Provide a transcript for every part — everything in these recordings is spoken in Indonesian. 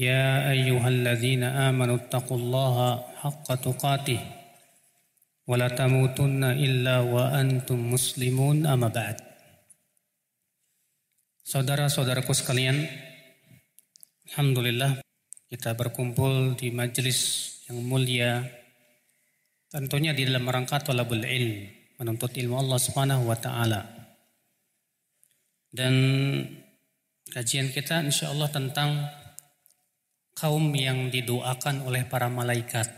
يا أيها الذين آمنوا اتقوا الله حق تقاته ولا تموتن إلا وأنتم مسلمون أما بعد Saudara-saudaraku sekalian, Alhamdulillah kita berkumpul di majelis yang mulia tentunya di dalam rangka talabul ilm, menuntut ilmu Allah Subhanahu wa taala. Dan kajian kita insya Allah tentang kaum yang didoakan oleh para malaikat.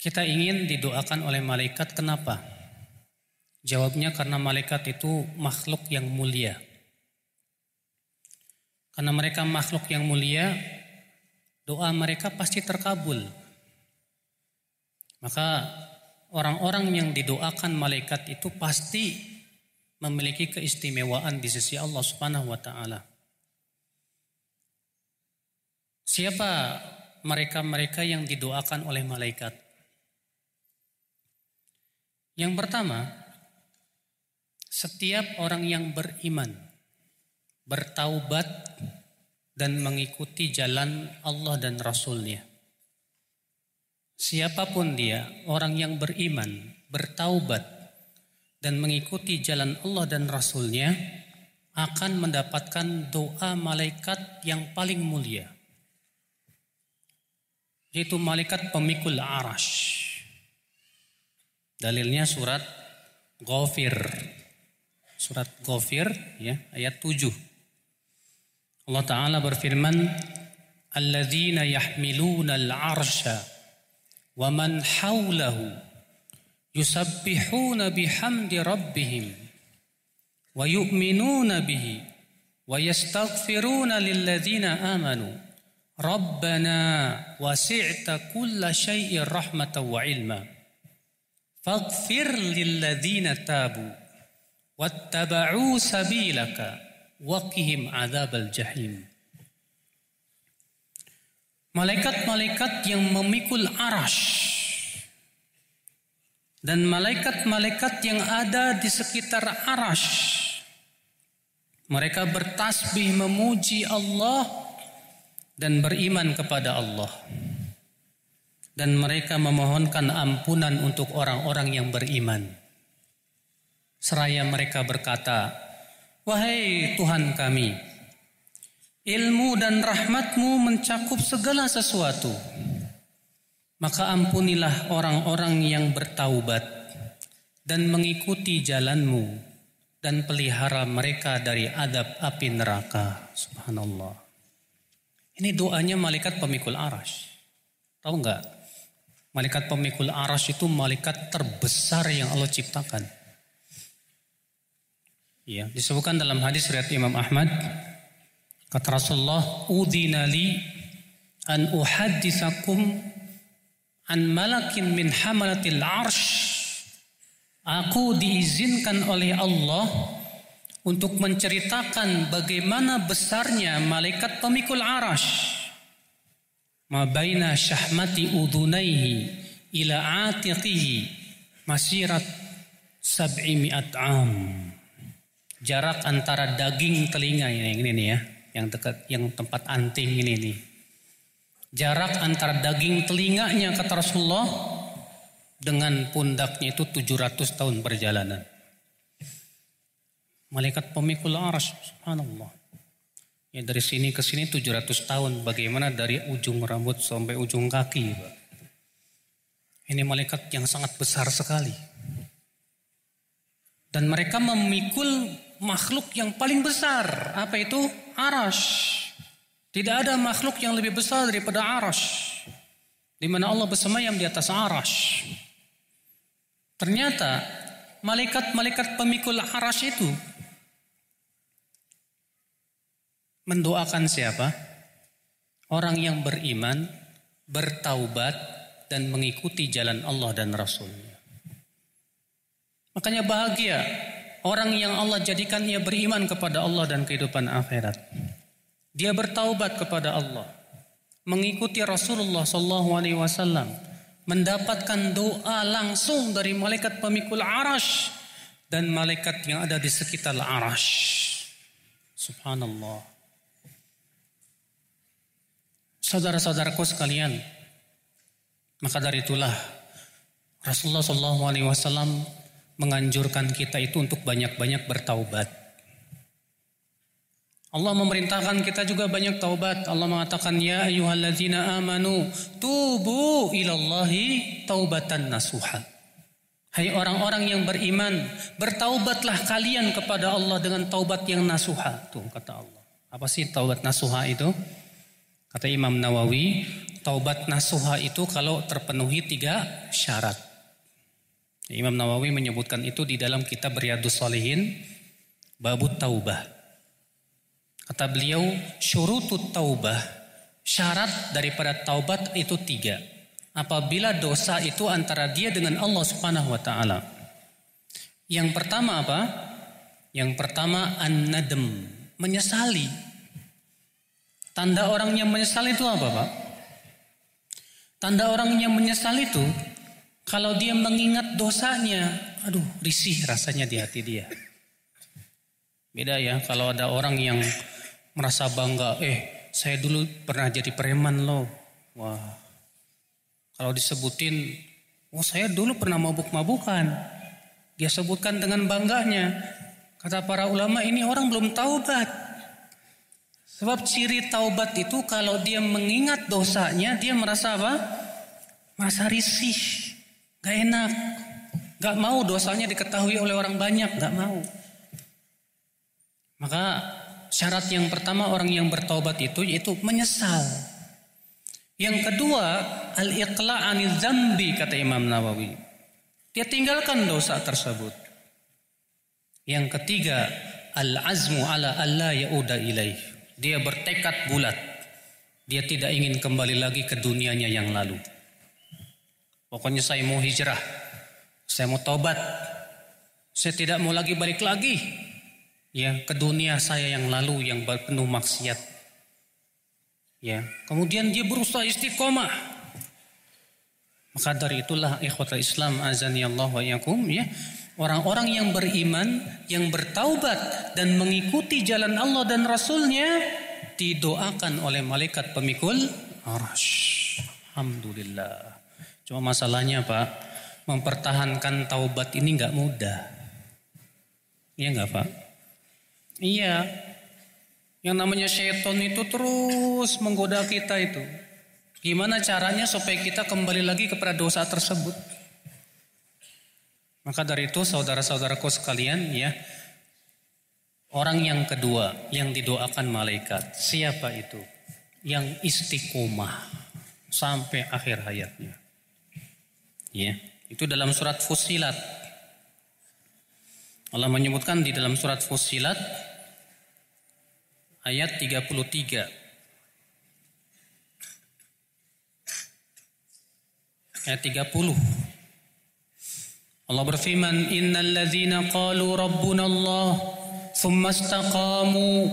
Kita ingin didoakan oleh malaikat kenapa? Jawabnya karena malaikat itu makhluk yang mulia. Karena mereka makhluk yang mulia, doa mereka pasti terkabul. Maka orang-orang yang didoakan malaikat itu pasti memiliki keistimewaan di sisi Allah Subhanahu wa taala. Siapa mereka-mereka yang didoakan oleh malaikat? Yang pertama, setiap orang yang beriman, bertaubat dan mengikuti jalan Allah dan Rasulnya. Siapa pun dia, orang yang beriman, bertaubat dan mengikuti jalan Allah dan Rasulnya akan mendapatkan doa malaikat yang paling mulia. Yaitu malaikat pemikul arash. Dalilnya surat Ghafir. Surat Ghafir ya, ayat 7. Allah Ta'ala berfirman, Alladzina yahmiluna al-arsha wa man hawlahu yusabbihuna bihamdi rabbihim wa yu'minuna bihi wa yastaghfiruna lilladzina amanu Rabbana wasi'ta kulla syai'in rahmatan wa ilma. Faghfir lilladzina tabu wattaba'u sabilaka waqihim adzabal jahim. Malaikat-malaikat yang memikul arash dan malaikat-malaikat yang ada di sekitar arash mereka bertasbih memuji Allah dan beriman kepada Allah dan mereka memohonkan ampunan untuk orang-orang yang beriman seraya mereka berkata wahai Tuhan kami Ilmu dan rahmatmu mencakup segala sesuatu. Maka ampunilah orang-orang yang bertaubat dan mengikuti jalanmu dan pelihara mereka dari adab api neraka. Subhanallah. Ini doanya malaikat pemikul arash. Tahu nggak? Malaikat pemikul arash itu malaikat terbesar yang Allah ciptakan. Ya, disebutkan dalam hadis riwayat Imam Ahmad Kata Rasulullah, "Udina li an uhadditsakum an malakin min hamalatil arsh." Aku diizinkan oleh Allah untuk menceritakan bagaimana besarnya malaikat pemikul arash. Ma baina syahmati udunaihi ila atiqihi masirat sab'i mi'at am. Jarak antara daging telinga ini, ini nih ya yang dekat yang tempat anting ini nih. Jarak antara daging telinganya kata Rasulullah dengan pundaknya itu 700 tahun perjalanan. Malaikat pemikul aras, subhanallah. Ya dari sini ke sini 700 tahun. Bagaimana dari ujung rambut sampai ujung kaki. Ini malaikat yang sangat besar sekali. Dan mereka memikul makhluk yang paling besar. Apa itu? Arash. Tidak ada makhluk yang lebih besar daripada arash. Di mana Allah bersemayam di atas arash. Ternyata malaikat-malaikat pemikul arash itu Mendoakan siapa? Orang yang beriman, bertaubat, dan mengikuti jalan Allah dan Rasulnya. Makanya bahagia orang yang Allah jadikan ia beriman kepada Allah dan kehidupan akhirat. Dia bertaubat kepada Allah, mengikuti Rasulullah Sallallahu Alaihi Wasallam, mendapatkan doa langsung dari malaikat pemikul arash dan malaikat yang ada di sekitar arash. Subhanallah. Saudara-saudaraku sekalian, maka dari itulah Rasulullah Sallallahu Alaihi Wasallam menganjurkan kita itu untuk banyak-banyak bertaubat. Allah memerintahkan kita juga banyak taubat. Allah mengatakan ya ayyuhalladzina amanu tubu ilallahi taubatan nasuha. Hai orang-orang yang beriman, bertaubatlah kalian kepada Allah dengan taubat yang nasuha. Tuh kata Allah. Apa sih taubat nasuha itu? Kata Imam Nawawi, taubat nasuha itu kalau terpenuhi tiga syarat. Imam Nawawi menyebutkan itu di dalam kitab Riyadus Salihin, babut taubah. Kata beliau, syurutut taubah, syarat daripada taubat itu tiga. Apabila dosa itu antara dia dengan Allah Subhanahu wa taala. Yang pertama apa? Yang pertama an-nadem, menyesali. Tanda orang yang menyesal itu apa, Pak? Tanda orang yang menyesal itu kalau dia mengingat dosanya, aduh, risih rasanya di hati dia. Beda ya kalau ada orang yang merasa bangga, eh saya dulu pernah jadi preman loh. Wah, kalau disebutin, oh saya dulu pernah mabuk-mabukan. Dia sebutkan dengan bangganya. Kata para ulama ini orang belum taubat. Sebab ciri taubat itu kalau dia mengingat dosanya, dia merasa apa? Merasa risih, gak enak, gak mau dosanya diketahui oleh orang banyak, gak mau. Maka Syarat yang pertama orang yang bertobat itu yaitu menyesal. Yang kedua, al-iqla' anil zambi kata Imam Nawawi. Dia tinggalkan dosa tersebut. Yang ketiga, al-azmu ala alla yauda ilaih. Dia bertekad bulat. Dia tidak ingin kembali lagi ke dunianya yang lalu. Pokoknya saya mau hijrah. Saya mau tobat. Saya tidak mau lagi balik lagi ya ke dunia saya yang lalu yang penuh maksiat ya kemudian dia berusaha istiqomah maka dari itulah ikhwatul Islam azani Allah wa yakum ya orang-orang yang beriman yang bertaubat dan mengikuti jalan Allah dan Rasulnya didoakan oleh malaikat pemikul arash Alhamdulillah cuma masalahnya Pak mempertahankan taubat ini nggak mudah Iya nggak Pak Iya. Yang namanya seton itu terus menggoda kita itu. Gimana caranya supaya kita kembali lagi kepada dosa tersebut? Maka dari itu saudara-saudaraku sekalian ya, orang yang kedua yang didoakan malaikat, siapa itu? Yang istiqomah sampai akhir hayatnya. Ya, itu dalam surat Fusilat. Allah menyebutkan di dalam surat Fusilat ayat 33. Ayat 30. Allah berfirman, "Innal ladzina qalu rabbuna Allah thumma istaqamu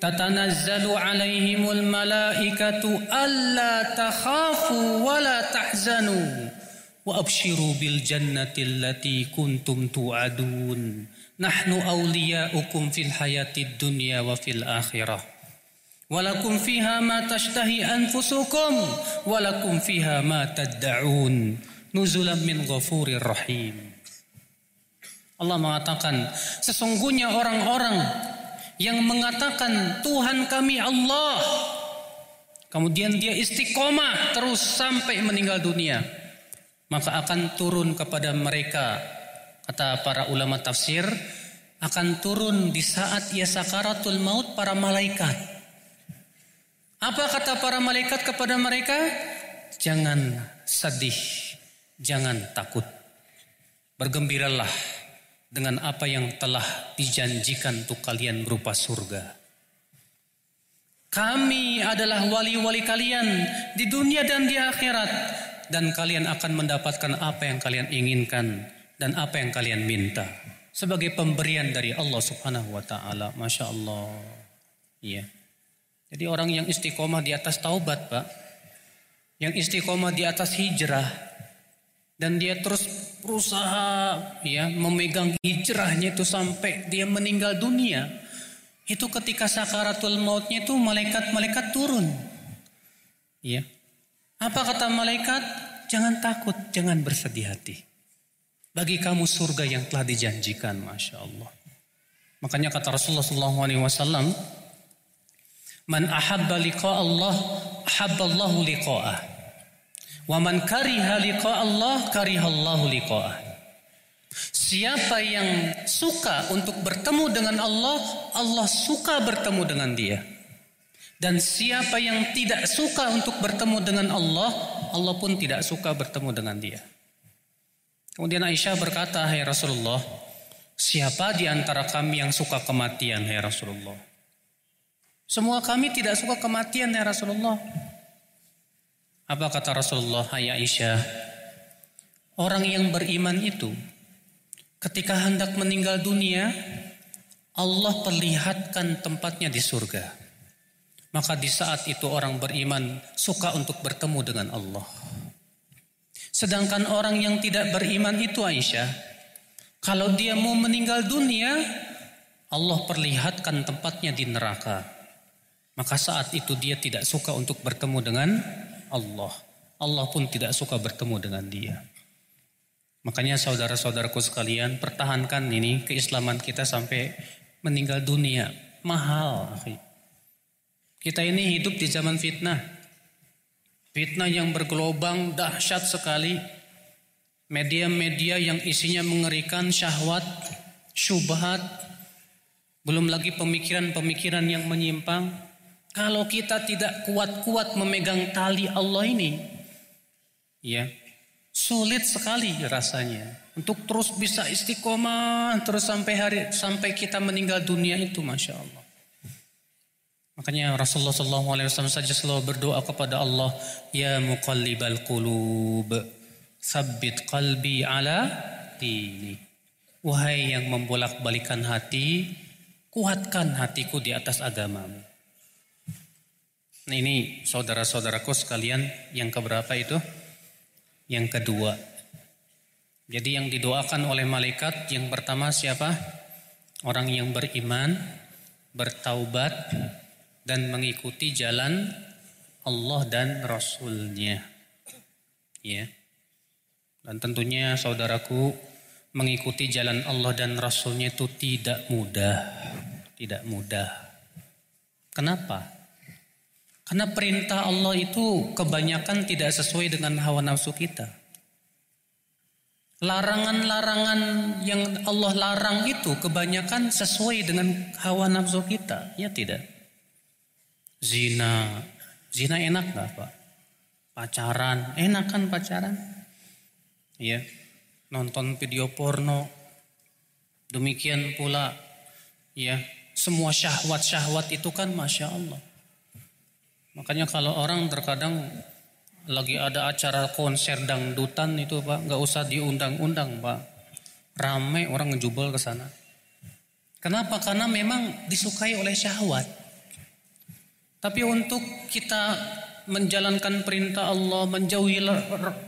tatanazzalu alaihimul malaikatu alla takhafu wa la tahzanu wa abshiru bil jannati allati kuntum tu'adun." Nahnu awliya'ukum fil hayatid dunya wa fil akhirah. Walakum fiha ma tashtahi anfusukum Nuzulan min ghafurir rahim. Allah mengatakan, sesungguhnya orang-orang yang mengatakan Tuhan kami Allah. Kemudian dia istiqomah terus sampai meninggal dunia. Maka akan turun kepada mereka kata para ulama tafsir akan turun di saat ia sakaratul maut para malaikat. Apa kata para malaikat kepada mereka? Jangan sedih, jangan takut. Bergembiralah dengan apa yang telah dijanjikan untuk kalian berupa surga. Kami adalah wali-wali kalian di dunia dan di akhirat dan kalian akan mendapatkan apa yang kalian inginkan dan apa yang kalian minta sebagai pemberian dari Allah Subhanahu wa taala. Masya Allah. Iya. Jadi orang yang istiqomah di atas taubat, Pak. Yang istiqomah di atas hijrah dan dia terus berusaha ya memegang hijrahnya itu sampai dia meninggal dunia itu ketika sakaratul mautnya itu malaikat-malaikat turun. Ya. Apa kata malaikat? Jangan takut, jangan bersedih hati. Bagi kamu surga yang telah dijanjikan, masya Allah. Makanya kata Rasulullah SAW, Man ahabba liqa Allah, ahabba Allahu liqa'ah. Wa man kariha liqa Allah, kariha Allahu liqa'ah. Siapa yang suka untuk bertemu dengan Allah, Allah suka bertemu dengan dia. Dan siapa yang tidak suka untuk bertemu dengan Allah, Allah pun tidak suka bertemu dengan dia. Kemudian Aisyah berkata, "Hai Rasulullah, siapa di antara kami yang suka kematian, hai Rasulullah?" Semua kami tidak suka kematian, hai Rasulullah. Apa kata Rasulullah, "Hai Aisyah, orang yang beriman itu Ketika hendak meninggal dunia, Allah perlihatkan tempatnya di surga. Maka di saat itu orang beriman suka untuk bertemu dengan Allah. Sedangkan orang yang tidak beriman itu Aisyah, kalau dia mau meninggal dunia, Allah perlihatkan tempatnya di neraka. Maka saat itu dia tidak suka untuk bertemu dengan Allah. Allah pun tidak suka bertemu dengan dia. Makanya saudara-saudaraku sekalian, pertahankan ini keislaman kita sampai meninggal dunia. Mahal, Kita ini hidup di zaman fitnah. Fitnah yang bergelobang dahsyat sekali. Media-media yang isinya mengerikan syahwat, syubhat, belum lagi pemikiran-pemikiran yang menyimpang. Kalau kita tidak kuat-kuat memegang tali Allah ini, ya, Sulit sekali rasanya untuk terus bisa istiqomah terus sampai hari sampai kita meninggal dunia itu masya Allah. Makanya Rasulullah SAW saja selalu berdoa kepada Allah, Ya muqallibal qulub, sabbit qalbi ala dini. Wahai yang membolak-balikan hati, kuatkan hatiku di atas agamamu. Nah ini saudara-saudaraku sekalian yang keberapa itu? Yang kedua, jadi yang didoakan oleh malaikat yang pertama siapa? Orang yang beriman, bertaubat dan mengikuti jalan Allah dan Rasulnya. Ya. Dan tentunya saudaraku mengikuti jalan Allah dan Rasulnya itu tidak mudah. Tidak mudah. Kenapa? Karena perintah Allah itu kebanyakan tidak sesuai dengan hawa nafsu kita. Larangan-larangan yang Allah larang itu kebanyakan sesuai dengan hawa nafsu kita. Ya tidak. Zina. Zina enak gak Pak? Pacaran. Enak kan pacaran? Ya. Nonton video porno. Demikian pula. Ya. Semua syahwat-syahwat itu kan Masya Allah. Makanya kalau orang terkadang lagi ada acara konser dangdutan itu Pak, nggak usah diundang-undang Pak. Ramai orang ngejubel ke sana. Kenapa? Karena memang disukai oleh syahwat. Tapi untuk kita menjalankan perintah Allah, menjauhi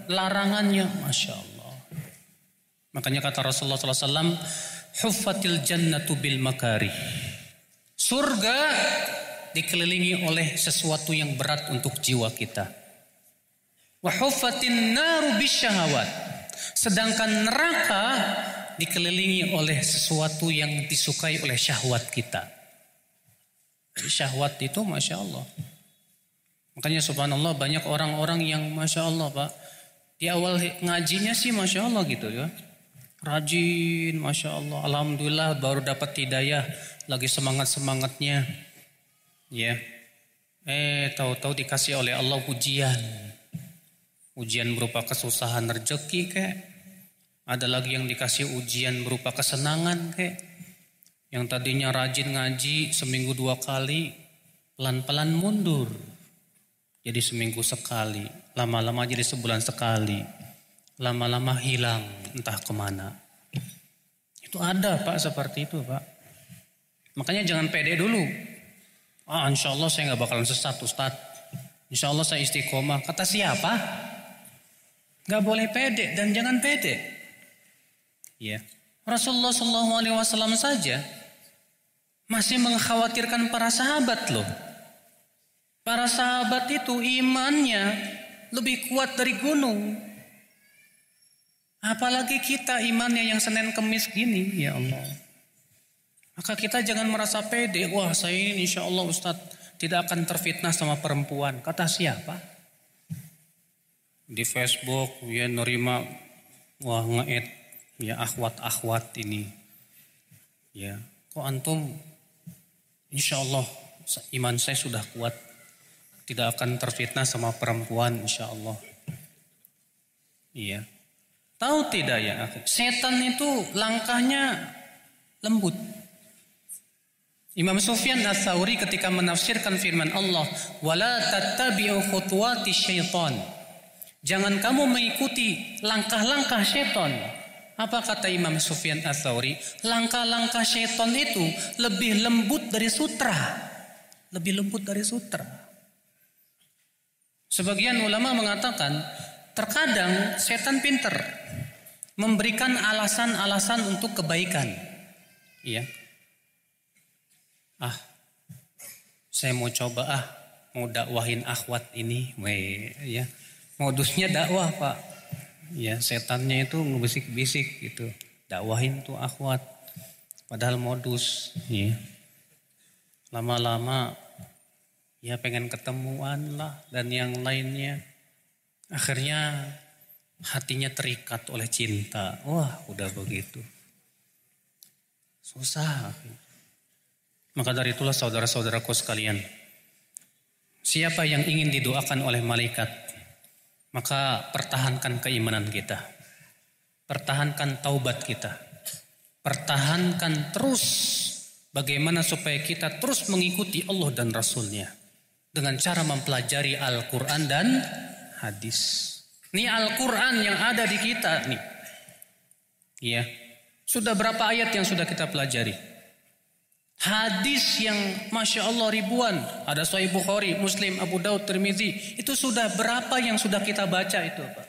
larangannya, masya Allah. Makanya kata Rasulullah SAW, Huffatil jannatu bil makari. Surga dikelilingi oleh sesuatu yang berat untuk jiwa kita. Wahufatin naru bisyahawat. Sedangkan neraka dikelilingi oleh sesuatu yang disukai oleh syahwat kita. Syahwat itu Masya Allah. Makanya subhanallah banyak orang-orang yang Masya Allah Pak. Di awal ngajinya sih Masya Allah gitu ya. Rajin Masya Allah. Alhamdulillah baru dapat hidayah. Lagi semangat-semangatnya. Ya. Eh, tahu-tahu dikasih oleh Allah ujian. Ujian berupa kesusahan rezeki kek. Ada lagi yang dikasih ujian berupa kesenangan kek. Yang tadinya rajin ngaji seminggu dua kali, pelan-pelan mundur. Jadi seminggu sekali, lama-lama jadi sebulan sekali, lama-lama hilang entah ke mana. Itu ada Pak seperti itu Pak. Makanya jangan pede dulu. Ah insya Allah saya nggak bakalan sesat Ustaz. Insya Allah saya istiqomah. Kata siapa? Gak boleh pede dan jangan pede. Ya. Rasulullah Shallallahu Alaihi Wasallam saja masih mengkhawatirkan para sahabat loh. Para sahabat itu imannya lebih kuat dari gunung. Apalagi kita imannya yang Senin Kemis gini, ya Allah. Maka kita jangan merasa pede, wah saya ini insya Allah Ustadz tidak akan terfitnah sama perempuan. Kata siapa? Di Facebook, ya nerima, wah ngeet, ya akhwat-akhwat ini. Ya, kok antum insya Allah iman saya sudah kuat tidak akan terfitnah sama perempuan insya Allah. Iya. Tahu tidak ya Setan itu langkahnya lembut. Imam Sufyan Ats-Tsauri ketika menafsirkan firman Allah, "Wala tattabi'u khutuwati syaitan." Jangan kamu mengikuti langkah-langkah syaitan. Apa kata Imam Sufyan Ats-Tsauri? Langkah-langkah syaitan itu lebih lembut dari sutra. Lebih lembut dari sutra. Sebagian ulama mengatakan terkadang setan pinter memberikan alasan-alasan untuk kebaikan. Iya. Ah, saya mau coba ah, mau dakwahin akhwat ini, we, ya. Modusnya dakwah pak. Ya, setannya itu ngebisik-bisik gitu. Dakwahin tuh akhwat. Padahal modus, ya. Lama-lama ya pengen ketemuan lah dan yang lainnya. Akhirnya hatinya terikat oleh cinta. Wah udah begitu. Susah. Maka dari itulah saudara-saudaraku sekalian. Siapa yang ingin didoakan oleh malaikat. Maka pertahankan keimanan kita. Pertahankan taubat kita. Pertahankan terus bagaimana supaya kita terus mengikuti Allah dan Rasulnya dengan cara mempelajari Al-Quran dan hadis. Ini Al-Quran yang ada di kita nih. Iya. Sudah berapa ayat yang sudah kita pelajari? Hadis yang Masya Allah ribuan. Ada Sahih Bukhari, Muslim, Abu Daud, Tirmidzi. Itu sudah berapa yang sudah kita baca itu Pak?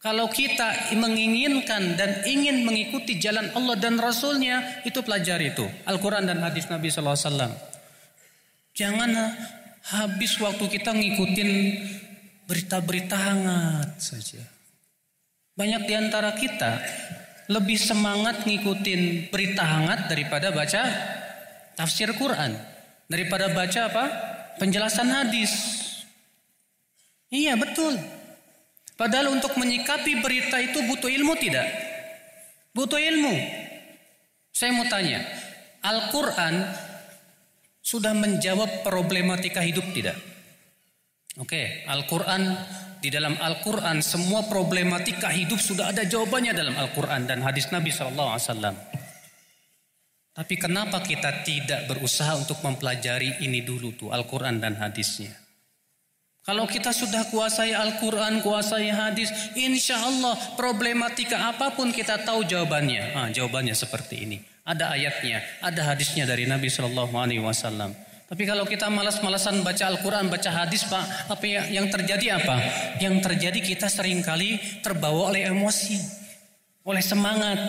Kalau kita menginginkan dan ingin mengikuti jalan Allah dan Rasulnya, itu pelajari itu. Al-Quran dan hadis Nabi SAW. Jangan Habis waktu kita ngikutin berita-berita hangat saja. Banyak di antara kita lebih semangat ngikutin berita hangat daripada baca tafsir Quran. Daripada baca apa? Penjelasan hadis. Iya betul. Padahal untuk menyikapi berita itu butuh ilmu tidak? Butuh ilmu. Saya mau tanya, Al-Quran sudah menjawab problematika hidup tidak? Oke, Al-Quran di dalam Al-Quran semua problematika hidup sudah ada jawabannya dalam Al-Quran dan hadis Nabi SAW. Tapi kenapa kita tidak berusaha untuk mempelajari ini dulu tuh Al-Quran dan hadisnya? Kalau kita sudah kuasai Al-Quran, kuasai hadis, insya Allah problematika apa pun kita tahu jawabannya. Ah, jawabannya seperti ini. Ada ayatnya, ada hadisnya dari Nabi Shallallahu Alaihi Wasallam. Tapi kalau kita malas-malasan baca Al-Quran, baca hadis, Pak, apa ya, yang terjadi apa? Yang terjadi kita sering kali terbawa oleh emosi, oleh semangat.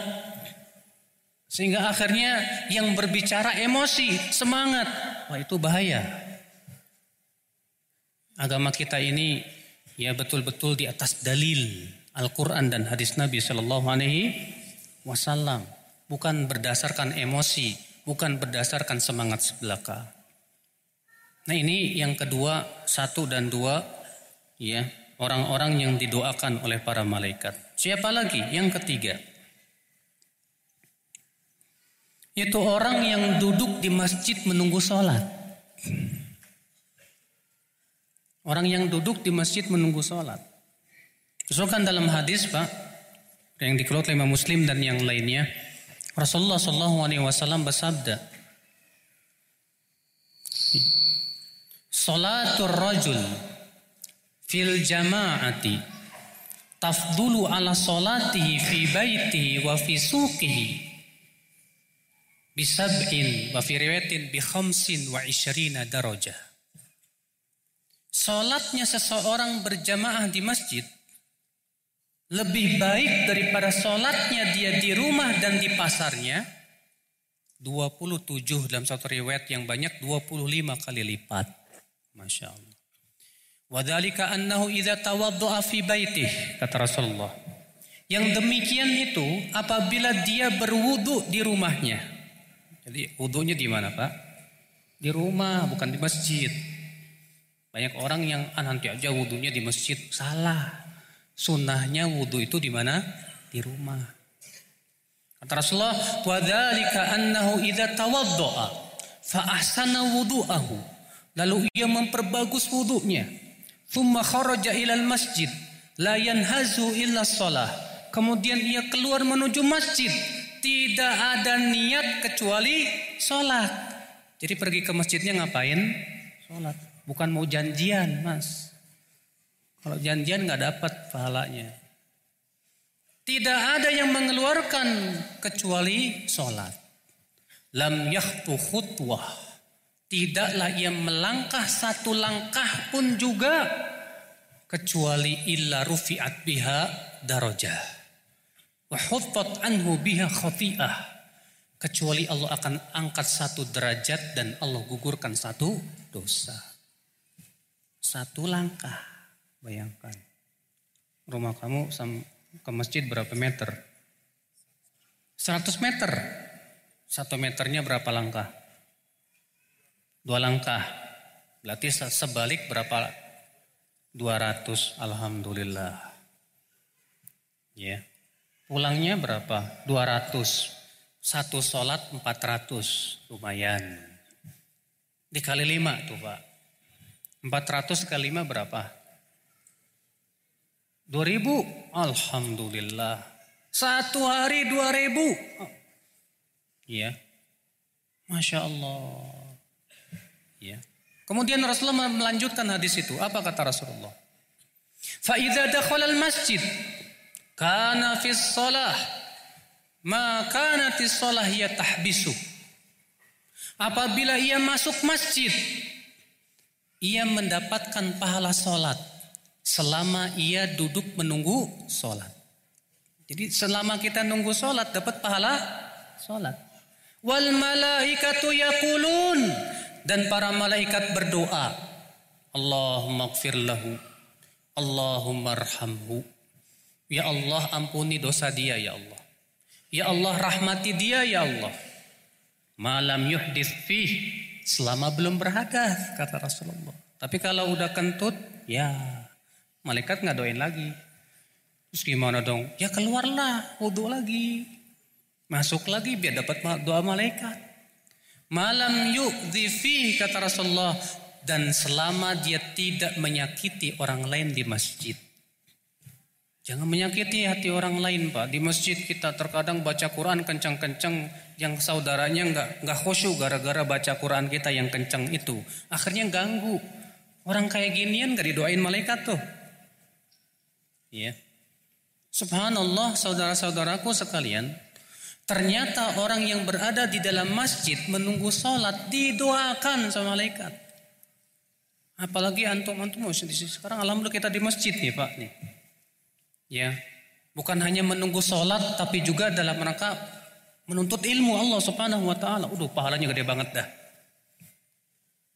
Sehingga akhirnya yang berbicara emosi, semangat. Wah itu bahaya. Agama kita ini ya betul-betul di atas dalil Al-Quran dan hadis Nabi Shallallahu Alaihi Wasallam bukan berdasarkan emosi, bukan berdasarkan semangat sebelaka. Nah ini yang kedua, satu dan dua, ya orang-orang yang didoakan oleh para malaikat. Siapa lagi? Yang ketiga, itu orang yang duduk di masjid menunggu sholat. Orang yang duduk di masjid menunggu sholat. Disebutkan dalam hadis Pak, yang dikeluarkan oleh Muslim dan yang lainnya, Rasulullah Shallallahu Alaihi Wasallam bersabda, Salatul rajul fil jama'ati tafdulu ala salatihi fi baitihi wa fi suqihi bisab'in wa fi riwayatin bi khamsin wa ishrina darajah. Salatnya seseorang berjamaah di masjid lebih baik daripada salatnya dia di rumah dan di pasarnya 27 dalam satu riwayat yang banyak 25 kali lipat. Masya Allah. Wadhalika annahu idza tawaddu'a fi baitih kata Rasulullah. Yang demikian itu apabila dia berwudu di rumahnya. Jadi wudunya di mana Pak? Di rumah bukan di masjid. Banyak orang yang ah, nanti aja wudunya di masjid. Salah. Sunnahnya wudu itu di mana? Di rumah. Kata Rasulullah, "Wa dzalika annahu idza tawaddaa fa ahsana wudu'ahu." Lalu ia memperbagus wudunya. Thumma kharaja ilal masjid la yanhazu illa shalah. Kemudian ia keluar menuju masjid, tidak ada niat kecuali sholat. Jadi pergi ke masjidnya ngapain? Sholat. Bukan mau janjian, mas. Kalau janjian nggak dapat pahalanya. Tidak ada yang mengeluarkan kecuali sholat. Lam yahtu khutwah. Tidaklah ia melangkah satu langkah pun juga kecuali illa rufi'at biha darajah. Wa anhu biha khati'ah. Kecuali Allah akan angkat satu derajat dan Allah gugurkan satu dosa. Satu langkah. Bayangkan. Rumah kamu ke masjid berapa meter? 100 meter. Satu meternya berapa langkah? Dua langkah. Berarti sebalik berapa? 200. Alhamdulillah. Ya. Pulangnya berapa? 200. Satu sholat 400. Lumayan. Dikali lima tuh Pak. 400 kali lima berapa? 2000 Alhamdulillah Satu hari 2000 Ya Masya Allah Ya Kemudian Rasulullah melanjutkan hadis itu Apa kata Rasulullah Fa'idha dakhala al-masjid Kana fis salah Ma kanatis salah ya tahbisu Apabila ia masuk masjid Ia mendapatkan pahala solat selama ia duduk menunggu sholat. Jadi selama kita nunggu sholat dapat pahala sholat. Wal malaikatu yaqulun dan para malaikat berdoa. Allahumma lahu. Allahumma arhamhu. Ya Allah ampuni dosa dia ya Allah. Ya Allah rahmati dia ya Allah. Malam yuhdis fih selama belum berhadas kata Rasulullah. Tapi kalau udah kentut ya Malaikat nggak doain lagi. Terus gimana dong? Ya keluarlah, wudhu lagi. Masuk lagi biar dapat doa malaikat. Malam yuk fi kata Rasulullah. Dan selama dia tidak menyakiti orang lain di masjid. Jangan menyakiti hati orang lain pak. Di masjid kita terkadang baca Quran kencang-kencang yang saudaranya nggak nggak khusyuk gara-gara baca Quran kita yang kencang itu. Akhirnya ganggu. Orang kayak ginian gak didoain malaikat tuh. Ya. Subhanallah saudara-saudaraku sekalian, ternyata orang yang berada di dalam masjid menunggu sholat didoakan sama malaikat. Apalagi antum-antum sekarang alhamdulillah kita di masjid nih Pak nih. Ya. Bukan hanya menunggu sholat tapi juga dalam rangka menuntut ilmu Allah Subhanahu wa taala. Udah pahalanya gede banget dah.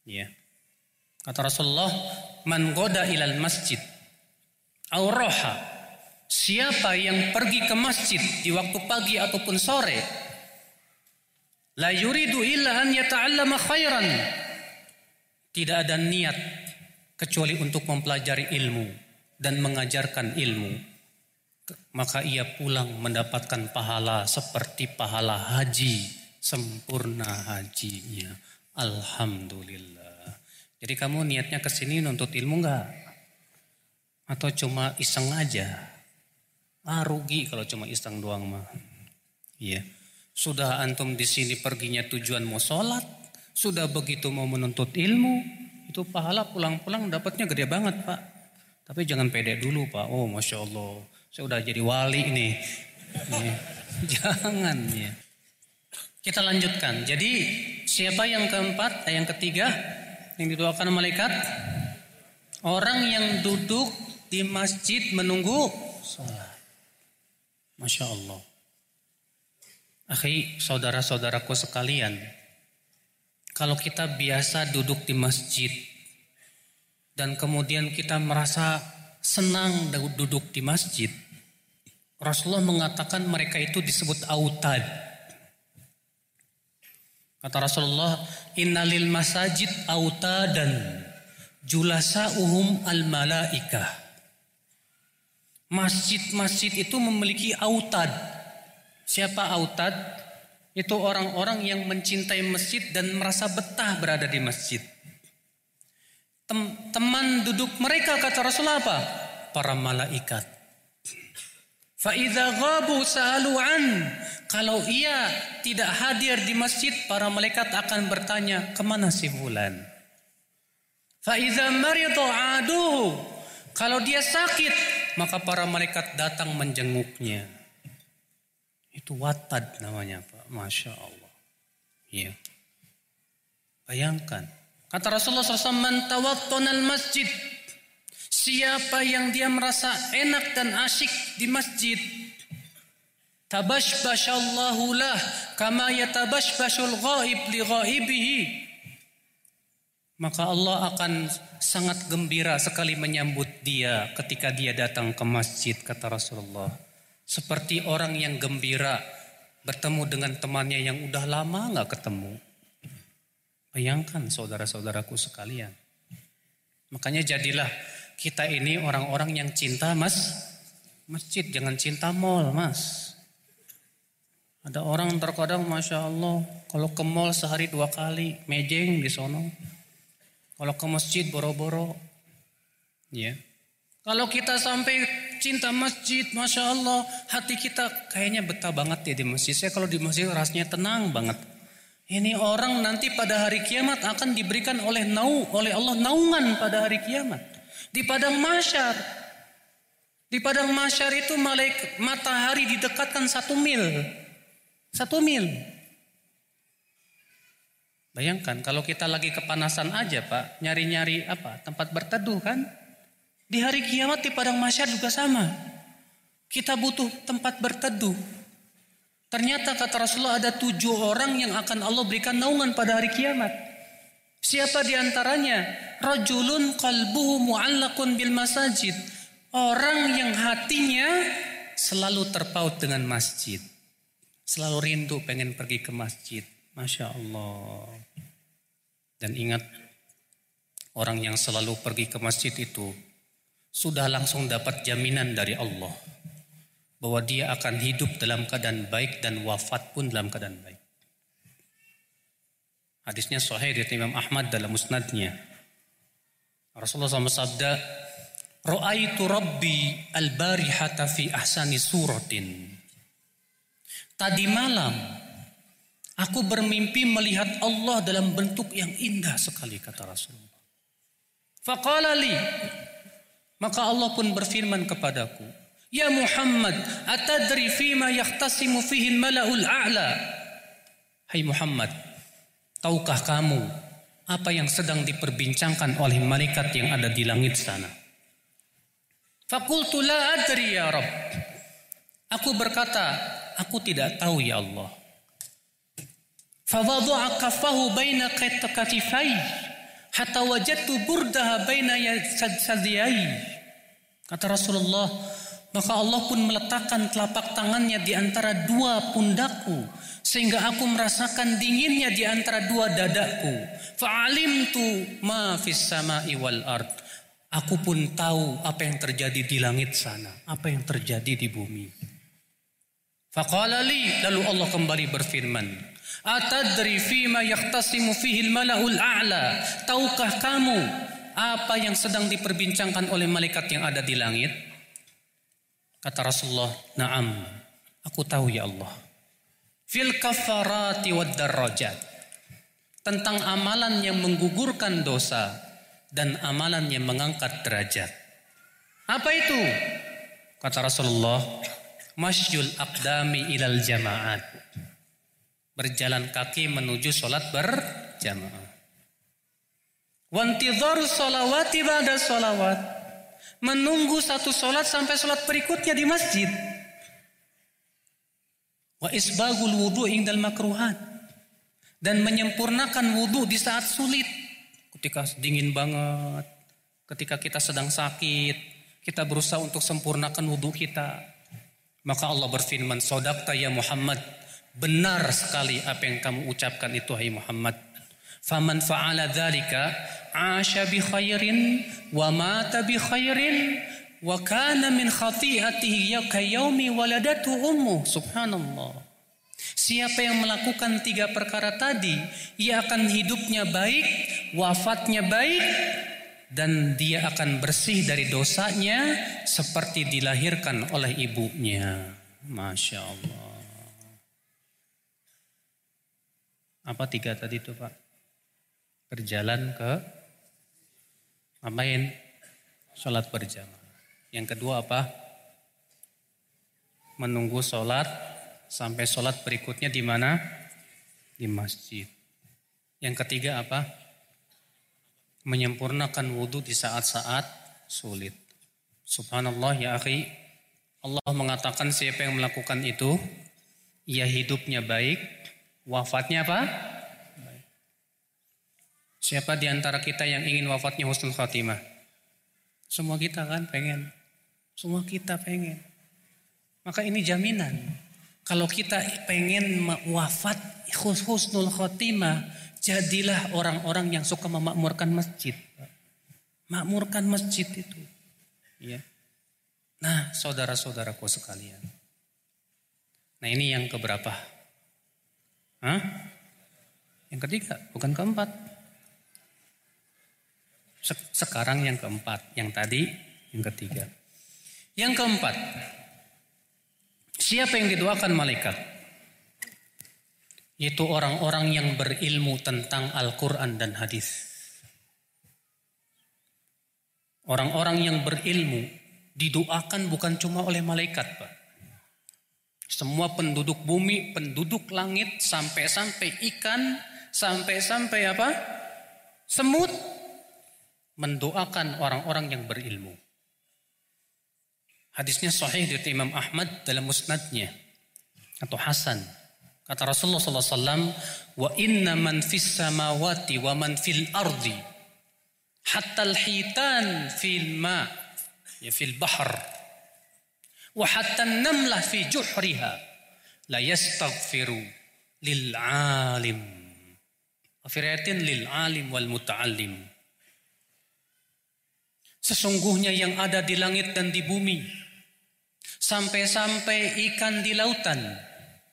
Ya. Kata Rasulullah, "Man goda ilal masjid Auroha. Siapa yang pergi ke masjid di waktu pagi ataupun sore. La yuridu illa an yata'allama khairan. Tidak ada niat kecuali untuk mempelajari ilmu dan mengajarkan ilmu. Maka ia pulang mendapatkan pahala seperti pahala haji. Sempurna hajinya. Alhamdulillah. Jadi kamu niatnya ke sini nuntut ilmu enggak? Atau cuma iseng aja? Ah rugi kalau cuma iseng doang mah. Iya. Sudah antum di sini perginya tujuan mau sholat. Sudah begitu mau menuntut ilmu. itu pahala pulang-pulang dapatnya gede banget pak. Tapi jangan pede dulu pak. Oh masya Allah, saya udah jadi wali nih. Jangan ya. Kita lanjutkan. Jadi siapa yang keempat, yang ketiga yang didoakan malaikat? Orang yang duduk di masjid menunggu sholat. Masya Allah. Akhi, saudara-saudaraku sekalian, kalau kita biasa duduk di masjid dan kemudian kita merasa senang duduk di masjid, Rasulullah mengatakan mereka itu disebut autad. Kata Rasulullah, innalil masajid autadan julasa'uhum al malaikah. Masjid-masjid itu memiliki autad, Siapa autad? Itu orang-orang yang mencintai masjid dan merasa betah berada di masjid. Tem teman duduk mereka kata Rasulullah apa? Para malaikat. Fa'idha ghabu sa'alu'an. Kalau ia tidak hadir di masjid, para malaikat akan bertanya, ke mana si bulan? Fa'idha maridu aduhu. Kalau dia sakit, maka para malaikat datang menjenguknya. Itu watad namanya Pak. Masya Allah. Iya. Bayangkan. Kata Rasulullah SAW, Man masjid. Siapa yang dia merasa enak dan asyik di masjid. Tabashbashallahu lah. Kama yatabashbashul ghaib li ghaibihi. Maka Allah akan sangat gembira sekali menyambut dia ketika dia datang ke masjid kata Rasulullah. Seperti orang yang gembira bertemu dengan temannya yang udah lama nggak ketemu. Bayangkan saudara-saudaraku sekalian. Makanya jadilah kita ini orang-orang yang cinta mas masjid, jangan cinta mall mas. Ada orang terkadang masya Allah kalau ke mall sehari dua kali mejeng di sono. Kalau ke masjid boro-boro, ya. Kalau kita sampai cinta masjid, masya Allah, hati kita kayaknya betah banget ya di masjid. Saya kalau di masjid rasanya tenang banget. Ini orang nanti pada hari kiamat akan diberikan oleh nau, oleh Allah naungan pada hari kiamat. Di padang masyar. Di padang masyar itu malaik matahari didekatkan satu mil. Satu mil. Bayangkan kalau kita lagi kepanasan aja pak, nyari-nyari apa? Tempat berteduh kan? Di hari kiamat di padang masyar juga sama. Kita butuh tempat berteduh. Ternyata kata Rasulullah ada tujuh orang yang akan Allah berikan naungan pada hari kiamat. Siapa di antaranya? Rajulun qalbuhu mu'allakun bil masajid. Orang yang hatinya selalu terpaut dengan masjid. Selalu rindu pengen pergi ke masjid. Masya Allah. Dan ingat, orang yang selalu pergi ke masjid itu sudah langsung dapat jaminan dari Allah bahwa dia akan hidup dalam keadaan baik dan wafat pun dalam keadaan baik. Hadisnya sahih dari Imam Ahmad dalam musnadnya. Rasulullah SAW sabda, Ra'aitu Rabbi al-barihata fi ahsani suratin. Tadi malam, aku bermimpi melihat Allah dalam bentuk yang indah sekali, kata Rasulullah. Faqala li, maka Allah pun berfirman kepadaku, Ya Muhammad, atadri fima yahtasimu fihi mala'ul a'la? Hai Muhammad, tahukah kamu apa yang sedang diperbincangkan oleh malaikat yang ada di langit sana? Fakultu la adri ya Rabb. Aku berkata, aku tidak tahu ya Allah. Fawadhu'a kaffahu baina katifai hatta wajadtu burdaha baina sadiyai. Kata Rasulullah, maka Allah pun meletakkan telapak tangannya di antara dua pundakku sehingga aku merasakan dinginnya di antara dua dadaku. Fa'alimtu ma fis sama'i wal ard. Aku pun tahu apa yang terjadi di langit sana, apa yang terjadi di bumi. Faqala li, lalu Allah kembali berfirman, Atadri fima yahtasimu fihi mala'ul a'la. Tahukah kamu apa yang sedang diperbincangkan oleh malaikat yang ada di langit? Kata Rasulullah, "Na'am, aku tahu ya Allah." Fil kafarati wad darajat. Tentang amalan yang menggugurkan dosa dan amalan yang mengangkat derajat. Apa itu? Kata Rasulullah, masyul aqdami ilal jamaat. Berjalan kaki menuju sholat berjamaah. Wantidhar sholawati ba'da sholawat. Menunggu satu sholat sampai sholat berikutnya di masjid. Wa isbagul wudu indal makruhat. Dan menyempurnakan wudu di saat sulit. Ketika dingin banget. Ketika kita sedang sakit. Kita berusaha untuk sempurnakan wudu kita. Maka Allah berfirman, Sodakta ya Muhammad. Benar sekali apa yang kamu ucapkan itu hai Muhammad. Faman fa'ala dzalika asha bi khairin wa mata bi khairin wa kana min khati'atihi ya kayaumi waladatu ummu subhanallah Siapa yang melakukan tiga perkara tadi, ia akan hidupnya baik, wafatnya baik, dan dia akan bersih dari dosanya seperti dilahirkan oleh ibunya. Masya Allah. Apa tiga tadi itu Pak? Berjalan ke ngapain? Sholat berjamaah. Yang kedua apa? Menunggu sholat sampai sholat berikutnya di mana? Di masjid. Yang ketiga apa? Menyempurnakan wudhu di saat-saat sulit. Subhanallah ya akhi. Allah mengatakan siapa yang melakukan itu, ia hidupnya baik, wafatnya apa? Siapa di antara kita yang ingin wafatnya husnul khatimah? Semua kita kan pengen. Semua kita pengen. Maka ini jaminan. Kalau kita pengen wafat husnul khotimah, jadilah orang-orang yang suka memakmurkan masjid. Makmurkan masjid itu. Ya. Nah, saudara-saudaraku sekalian. Nah, ini yang keberapa? Hah? Yang ketiga, bukan keempat. Sekarang yang keempat, yang tadi yang ketiga. Yang keempat, Siapa yang didoakan malaikat? Itu orang-orang yang berilmu tentang Al-Quran dan hadis. Orang-orang yang berilmu didoakan bukan cuma oleh malaikat, Pak. Semua penduduk bumi, penduduk langit, sampai-sampai ikan, sampai-sampai apa? Semut mendoakan orang-orang yang berilmu. Hadisnya sahih dari Imam Ahmad dalam musnadnya atau Hasan. Kata Rasulullah SAW, wa inna man fis samawati wa man fil ardi hatta al-hitan fil ma ya fil bahr wa hatta an-namlah fi juhriha la yastaghfiru lil alim afiratin lil alim wal muta'allim Sesungguhnya yang ada di langit dan di bumi Sampai-sampai ikan di lautan.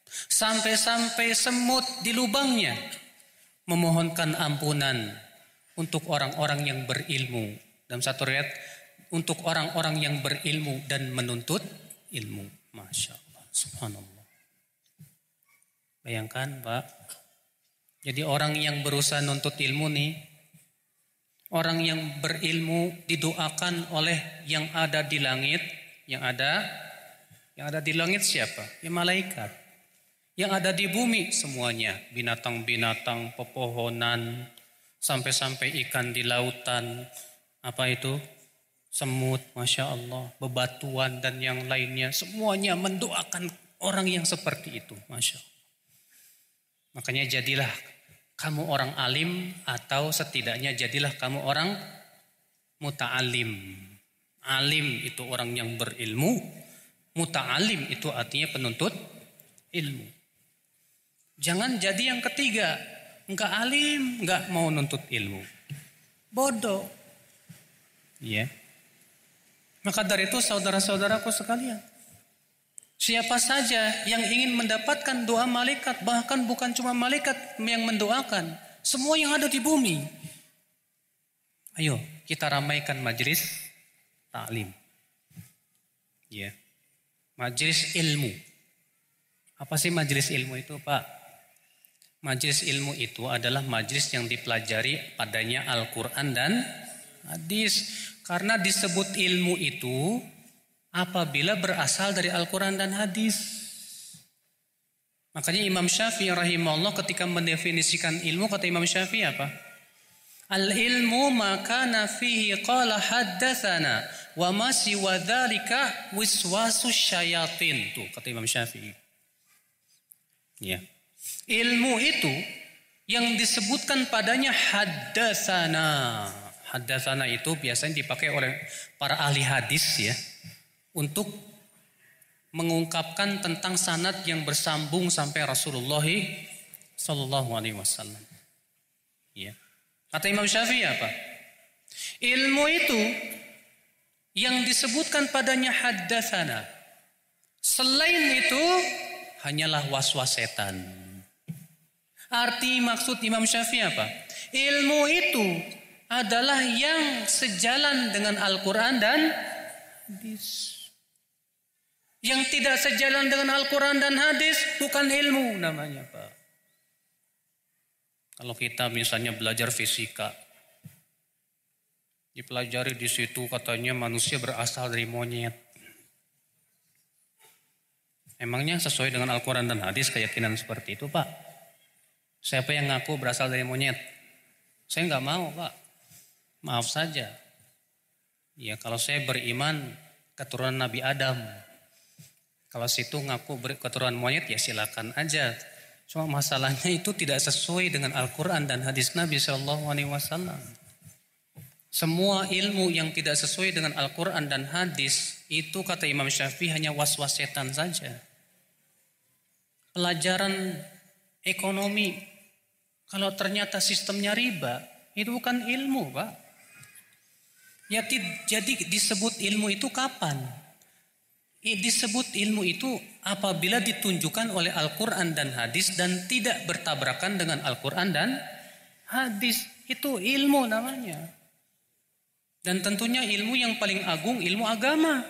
Sampai-sampai semut di lubangnya. Memohonkan ampunan untuk orang-orang yang berilmu. Dalam satu riat, untuk orang-orang yang berilmu dan menuntut ilmu. Masya Allah. Subhanallah. Bayangkan Pak. Jadi orang yang berusaha nuntut ilmu nih. Orang yang berilmu didoakan oleh yang ada di langit. Yang ada yang ada di langit siapa? Ya malaikat. Yang ada di bumi semuanya. Binatang-binatang, pepohonan, sampai-sampai ikan di lautan. Apa itu? Semut, Masya Allah. Bebatuan dan yang lainnya. Semuanya mendoakan orang yang seperti itu. Masya Allah. Makanya jadilah kamu orang alim atau setidaknya jadilah kamu orang muta'alim. Alim itu orang yang berilmu, Muta'alim itu artinya penuntut ilmu. Jangan jadi yang ketiga. Enggak alim, enggak mau nuntut ilmu. Bodoh. Ya. Maka dari itu saudara-saudaraku sekalian. Siapa saja yang ingin mendapatkan doa malaikat. Bahkan bukan cuma malaikat yang mendoakan. Semua yang ada di bumi. Ayo kita ramaikan majelis taklim. Ya. Yeah. Majelis ilmu. Apa sih majelis ilmu itu Pak? Majelis ilmu itu adalah majelis yang dipelajari padanya Al-Quran dan Hadis karena disebut ilmu itu apabila berasal dari Al-Quran dan hadis. Makanya Imam Syafi'i rahimahullah ketika mendefinisikan ilmu kata Imam Syafi'i apa? Al ilmu maka nafihi qala haddatsana wa ma siwa dzalika wiswasu syayatin tuh kata Imam Syafi'i. Ya. Ilmu itu yang disebutkan padanya haddatsana. Haddatsana itu biasanya dipakai oleh para ahli hadis ya untuk mengungkapkan tentang sanad yang bersambung sampai Rasulullah Sallallahu Alaihi Wasallam. Ya. Kata Imam Syafi'i apa? Ilmu itu yang disebutkan padanya haddatsana. Selain itu hanyalah waswas setan. Arti maksud Imam Syafi'i apa? Ilmu itu adalah yang sejalan dengan Al-Quran dan hadis. Yang tidak sejalan dengan Al-Quran dan hadis bukan ilmu namanya Pak. Kalau kita misalnya belajar fisika, dipelajari di situ katanya manusia berasal dari monyet. Emangnya sesuai dengan Al-Quran dan hadis keyakinan seperti itu Pak? Siapa yang ngaku berasal dari monyet? Saya nggak mau Pak. Maaf saja. Ya kalau saya beriman keturunan Nabi Adam, kalau situ ngaku keturunan monyet ya silakan aja. Cuma masalahnya itu tidak sesuai dengan Al-Quran dan hadis Nabi Shallallahu Alaihi Wasallam. Semua ilmu yang tidak sesuai dengan Al-Quran dan hadis itu kata Imam Syafi'i hanya was-was setan saja. Pelajaran ekonomi, kalau ternyata sistemnya riba, itu bukan ilmu, Pak. Ya, jadi disebut ilmu itu kapan? Disebut ilmu itu apabila ditunjukkan oleh Al-Quran dan hadis dan tidak bertabrakan dengan Al-Quran dan hadis. Itu ilmu namanya. Dan tentunya ilmu yang paling agung ilmu agama.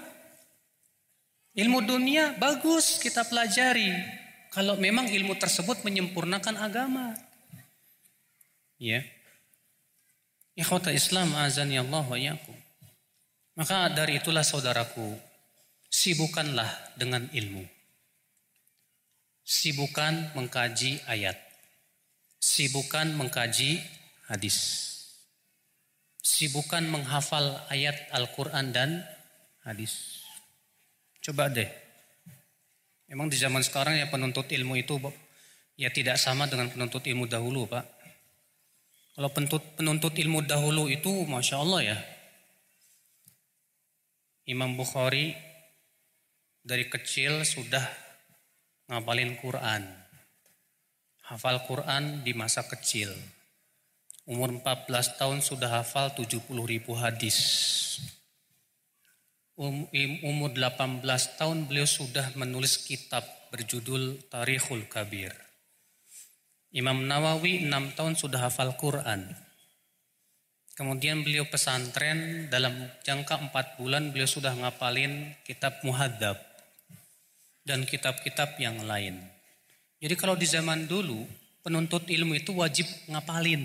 Ilmu dunia bagus kita pelajari. Kalau memang ilmu tersebut menyempurnakan agama. Ya. Ikhwata Islam azan ya Allah wa yakum. Maka dari itulah saudaraku, Sibukanlah dengan ilmu. Sibukan mengkaji ayat. Sibukan mengkaji hadis. Sibukan menghafal ayat Al-Quran dan hadis. Coba deh. Emang di zaman sekarang ya penuntut ilmu itu ya tidak sama dengan penuntut ilmu dahulu Pak. Kalau penuntut, penuntut ilmu dahulu itu Masya Allah ya. Imam Bukhari dari kecil sudah ngapalin Quran. Hafal Quran di masa kecil. Umur 14 tahun sudah hafal 70 ribu hadis. Um, umur 18 tahun beliau sudah menulis kitab berjudul Tarikhul Kabir. Imam Nawawi 6 tahun sudah hafal Quran. Kemudian beliau pesantren dalam jangka 4 bulan beliau sudah ngapalin kitab Muhadzab dan kitab-kitab yang lain. Jadi kalau di zaman dulu penuntut ilmu itu wajib ngapalin.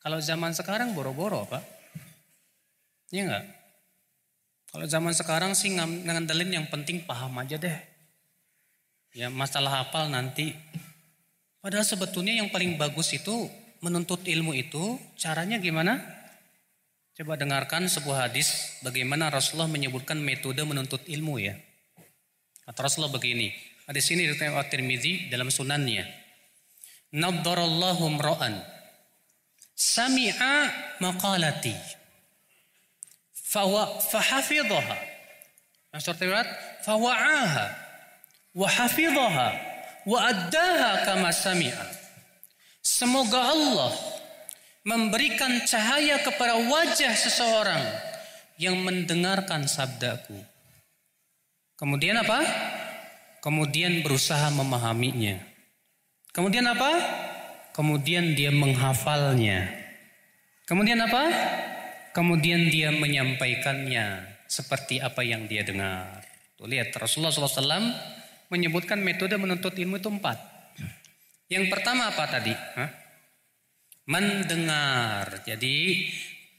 Kalau zaman sekarang boro-boro Pak. Iya enggak? Kalau zaman sekarang sih ngandelin yang penting paham aja deh. Ya masalah hafal nanti. Padahal sebetulnya yang paling bagus itu menuntut ilmu itu caranya gimana? Coba dengarkan sebuah hadis bagaimana Rasulullah menyebutkan metode menuntut ilmu ya. Kata Rasulullah begini, ada sini dikatakan At-Tirmidzi dalam sunannya. Naddarallahu mra'an sami'a maqalati fawa fahafidhaha. Maksud riwayat fawa'aha wa hafidhaha wa addaha kama sami'a. Semoga Allah memberikan cahaya kepada wajah seseorang yang mendengarkan sabdaku Kemudian apa? Kemudian berusaha memahaminya. Kemudian apa? Kemudian dia menghafalnya. Kemudian apa? Kemudian dia menyampaikannya seperti apa yang dia dengar. Tuh lihat Rasulullah SAW menyebutkan metode menuntut ilmu itu empat. Yang pertama apa tadi? Hah? Mendengar. Jadi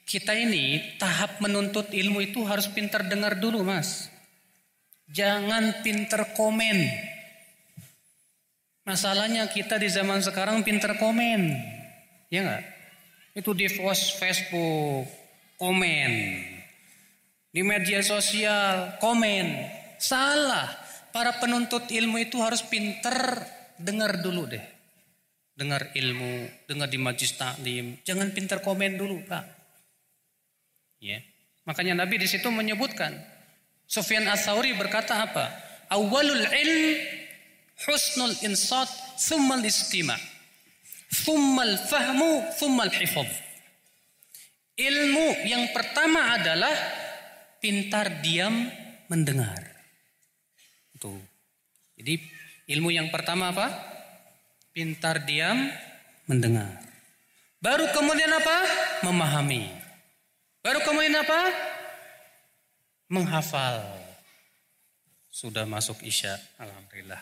kita ini tahap menuntut ilmu itu harus pintar dengar dulu mas. Jangan pintar komen. Masalahnya kita di zaman sekarang pintar komen. Ya enggak? Itu di Facebook, komen. Di media sosial, komen. Salah. Para penuntut ilmu itu harus pintar dengar dulu deh. Dengar ilmu, dengar di majlis taklim. Jangan pintar komen dulu, Pak. Ya. Makanya Nabi di situ menyebutkan Sufyan Ats-Tsauri berkata apa? Awalul ilm husnul insat thummal istima. Thummal fahmu thummal hifadh. Ilmu yang pertama adalah pintar diam mendengar. Tuh. Jadi ilmu yang pertama apa? Pintar diam mendengar. Baru kemudian apa? Memahami. Baru kemudian apa? Menghafal. Sudah masuk Isya, Alhamdulillah.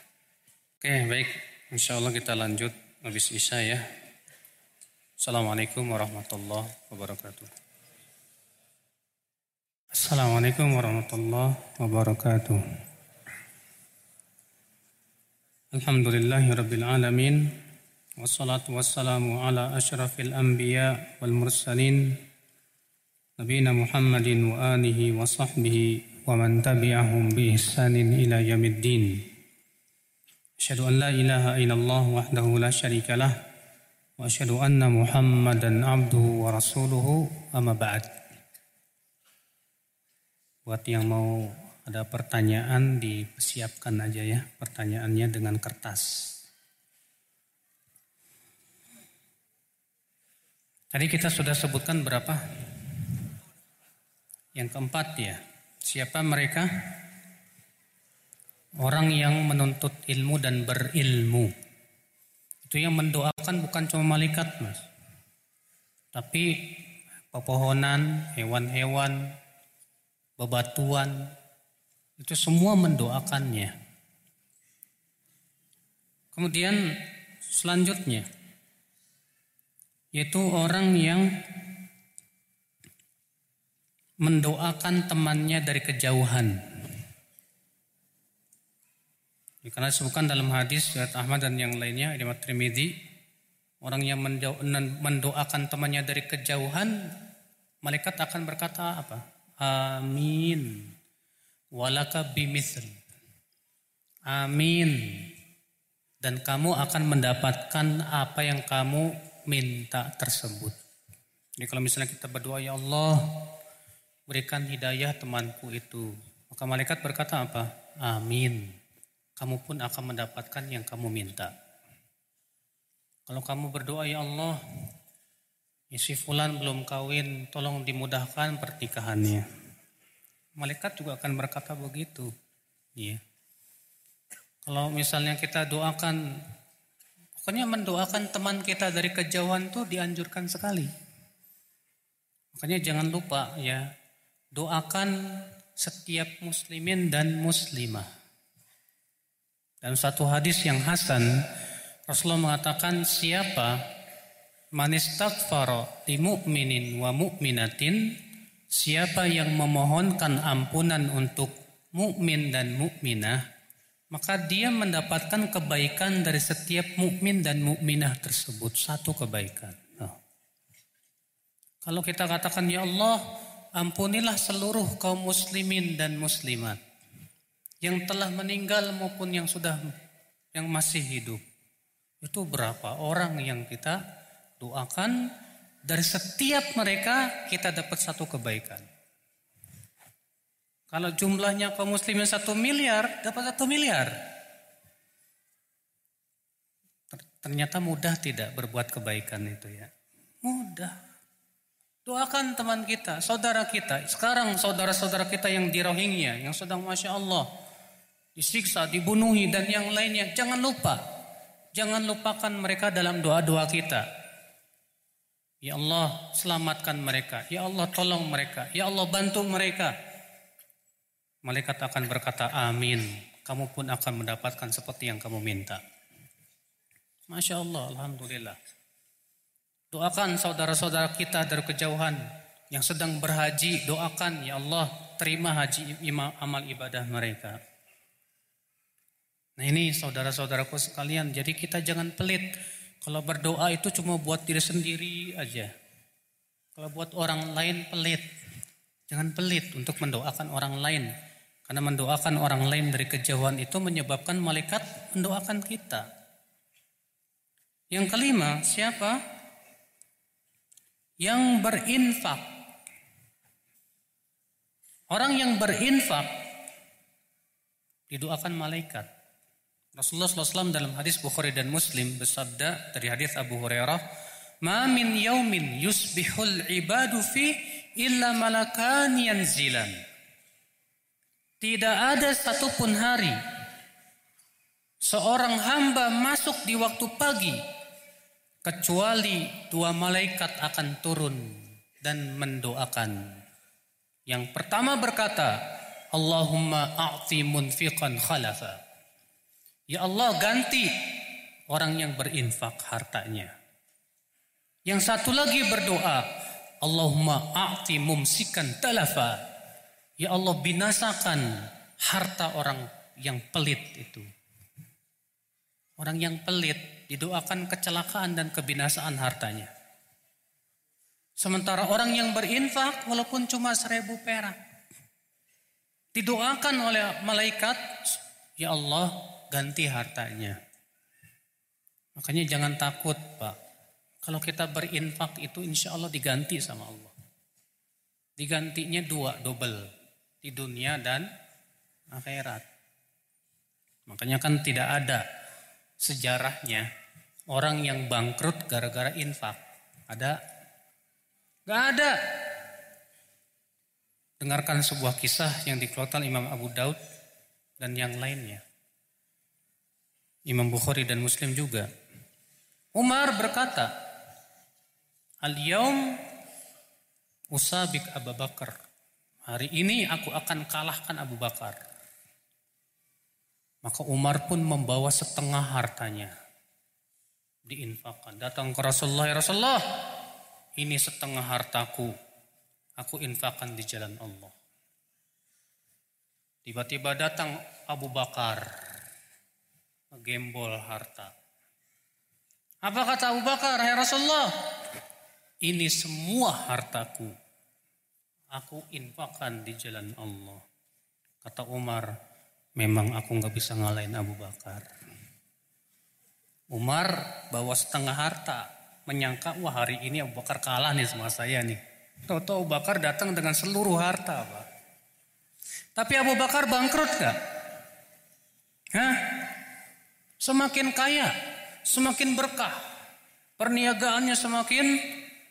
Oke baik, Insya Allah kita lanjut habis Isya ya. Assalamualaikum warahmatullahi wabarakatuh. Assalamualaikum warahmatullahi wabarakatuh. Alhamdulillahi rabbil alamin. Wassalatu wassalamu ala ashrafil anbiya wal mursalin. Wa sahbihi wa man tabi'ahum bi ihsanin ila yamiddin. Asyhadu an la ilaha illallah wahdahu la syarika lah wa asyhadu anna Muhammadan abduhu wa rasuluhu amma ba'd. Buat yang mau ada pertanyaan dipersiapkan aja ya pertanyaannya dengan kertas. Tadi kita sudah sebutkan berapa? Yang keempat ya. Siapa mereka? Orang yang menuntut ilmu dan berilmu. Itu yang mendoakan bukan cuma malaikat, Mas. Tapi pepohonan, hewan-hewan, bebatuan, itu semua mendoakannya. Kemudian selanjutnya, yaitu orang yang mendoakan temannya dari kejauhan. Ya, karena disebutkan dalam hadis Surat Ahmad dan yang lainnya, Imam Trimidi, orang yang mendoakan temannya dari kejauhan, malaikat akan berkata apa? Amin. Walaka bimithl. Amin. Dan kamu akan mendapatkan apa yang kamu minta tersebut. Jadi kalau misalnya kita berdoa, ya Allah, berikan hidayah temanku itu. Maka malaikat berkata apa? Amin. Kamu pun akan mendapatkan yang kamu minta. Kalau kamu berdoa, ya Allah, isi fulan belum kawin, tolong dimudahkan pernikahannya. Malaikat juga akan berkata begitu. Iya. Kalau misalnya kita doakan, pokoknya mendoakan teman kita dari kejauhan tuh dianjurkan sekali. Makanya jangan lupa ya, doakan setiap muslimin dan muslimah. Dan satu hadis yang hasan, Rasulullah mengatakan siapa manistaghfara li mu'minin wa mu'minatin Siapa yang memohonkan ampunan untuk mukmin dan mukminah, maka dia mendapatkan kebaikan dari setiap mukmin dan mukminah tersebut satu kebaikan. Oh. Kalau kita katakan ya Allah, ampunilah seluruh kaum muslimin dan muslimat yang telah meninggal maupun yang sudah yang masih hidup. Itu berapa orang yang kita doakan dari setiap mereka kita dapat satu kebaikan. Kalau jumlahnya kaum muslimin satu miliar, dapat satu miliar. Ternyata mudah tidak berbuat kebaikan itu ya. Mudah. Doakan teman kita, saudara kita. Sekarang saudara-saudara kita yang di Rohingya, yang sedang Masya Allah. Disiksa, dibunuhi dan yang lainnya. Jangan lupa. Jangan lupakan mereka dalam doa-doa kita. Ya Allah selamatkan mereka. Ya Allah tolong mereka. Ya Allah bantu mereka. Malaikat akan berkata amin. Kamu pun akan mendapatkan seperti yang kamu minta. Masya Allah, Alhamdulillah. Doakan saudara-saudara kita dari kejauhan. yang sedang berhaji, doakan ya Allah terima haji amal ibadah mereka. Nah ini saudara-saudaraku sekalian, jadi kita jangan pelit. Kalau berdoa itu cuma buat diri sendiri aja. Kalau buat orang lain pelit. Jangan pelit untuk mendoakan orang lain. Karena mendoakan orang lain dari kejauhan itu menyebabkan malaikat mendoakan kita. Yang kelima, siapa? Yang berinfak. Orang yang berinfak didoakan malaikat. Rasulullah SAW dalam hadis Bukhari dan Muslim bersabda dari hadis Abu Hurairah, "Ma min yaumin yusbihul ibadu fi illa malakan yanzilan." Tidak ada satupun hari seorang hamba masuk di waktu pagi kecuali dua malaikat akan turun dan mendoakan. Yang pertama berkata, Allahumma a'ti munfiqan khalafa. Ya Allah ganti orang yang berinfak hartanya. Yang satu lagi berdoa, Allahumma a'ti mumsikan talafa. Ya Allah binasakan harta orang yang pelit itu. Orang yang pelit didoakan kecelakaan dan kebinasaan hartanya. Sementara orang yang berinfak walaupun cuma seribu perak. Didoakan oleh malaikat, Ya Allah ganti hartanya. Makanya jangan takut Pak. Kalau kita berinfak itu insya Allah diganti sama Allah. Digantinya dua, double. Di dunia dan akhirat. Makanya kan tidak ada sejarahnya orang yang bangkrut gara-gara infak. Ada? Gak ada. Dengarkan sebuah kisah yang dikeluarkan Imam Abu Daud dan yang lainnya. Imam Bukhari dan Muslim juga. Umar berkata, Al-yaum usabik Abu Bakar. Hari ini aku akan kalahkan Abu Bakar. Maka Umar pun membawa setengah hartanya. Diinfakkan. Datang ke Rasulullah, ya Rasulullah, ini setengah hartaku. Aku infakkan di jalan Allah. Tiba-tiba datang Abu Bakar gembol harta. Apa kata Abu Bakar, ya Rasulullah? Ini semua hartaku. Aku infakkan di jalan Allah. Kata Umar, memang aku nggak bisa ngalahin Abu Bakar. Umar bawa setengah harta, menyangka wah hari ini Abu Bakar kalah nih sama saya nih. Tahu-tahu Abu Bakar datang dengan seluruh harta, Pak. Tapi Abu Bakar bangkrut gak? Hah? Semakin kaya, semakin berkah. Perniagaannya semakin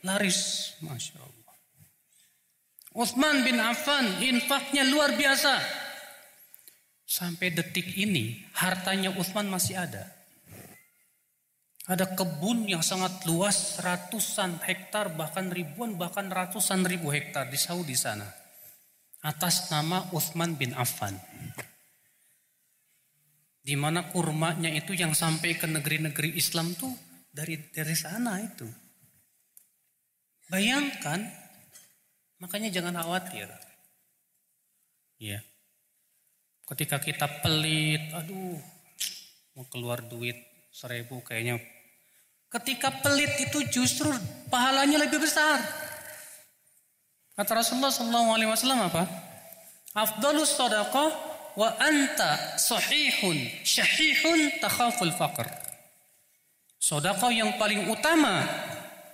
laris. Masya Allah. Uthman bin Affan infaknya luar biasa. Sampai detik ini hartanya Uthman masih ada. Ada kebun yang sangat luas, ratusan hektar, bahkan ribuan, bahkan ratusan ribu hektar di Saudi sana. Atas nama Uthman bin Affan. Di mana kurmanya itu yang sampai ke negeri-negeri Islam tuh dari dari sana itu. Bayangkan, makanya jangan khawatir. Ya. Ketika kita pelit, aduh, mau keluar duit seribu kayaknya. Ketika pelit itu justru pahalanya lebih besar. Kata Rasulullah SAW apa? Afdalus sadaqah wa anta sahihun syahihun takhaful faqr. Sodako yang paling utama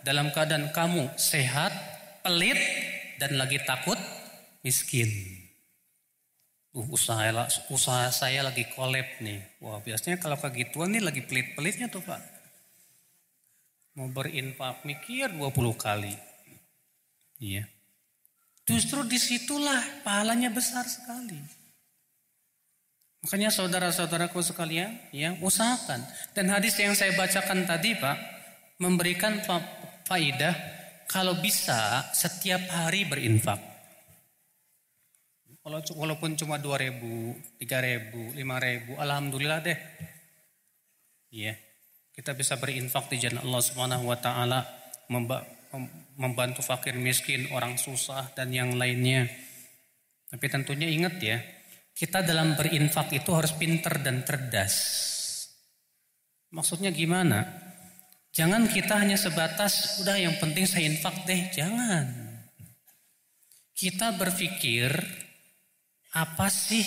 dalam keadaan kamu sehat, pelit, dan lagi takut miskin. Uh, usaha, usaha saya lagi kolab nih. Wah biasanya kalau kegituan nih lagi pelit-pelitnya tuh Pak. Mau berinfak mikir 20 kali. Iya. Justru di situlah pahalanya besar sekali. Makanya saudara-saudaraku sekalian, ya usahakan. Dan hadis yang saya bacakan tadi Pak, memberikan faidah kalau bisa setiap hari berinfak. Walaupun cuma 2000, 3000, 5000, alhamdulillah deh. Iya. Kita bisa berinfak di jalan Allah Subhanahu wa taala membantu fakir miskin, orang susah dan yang lainnya. Tapi tentunya ingat ya, kita dalam berinfak itu harus pinter dan cerdas. Maksudnya gimana? Jangan kita hanya sebatas, udah yang penting saya infak deh, jangan. Kita berpikir, apa sih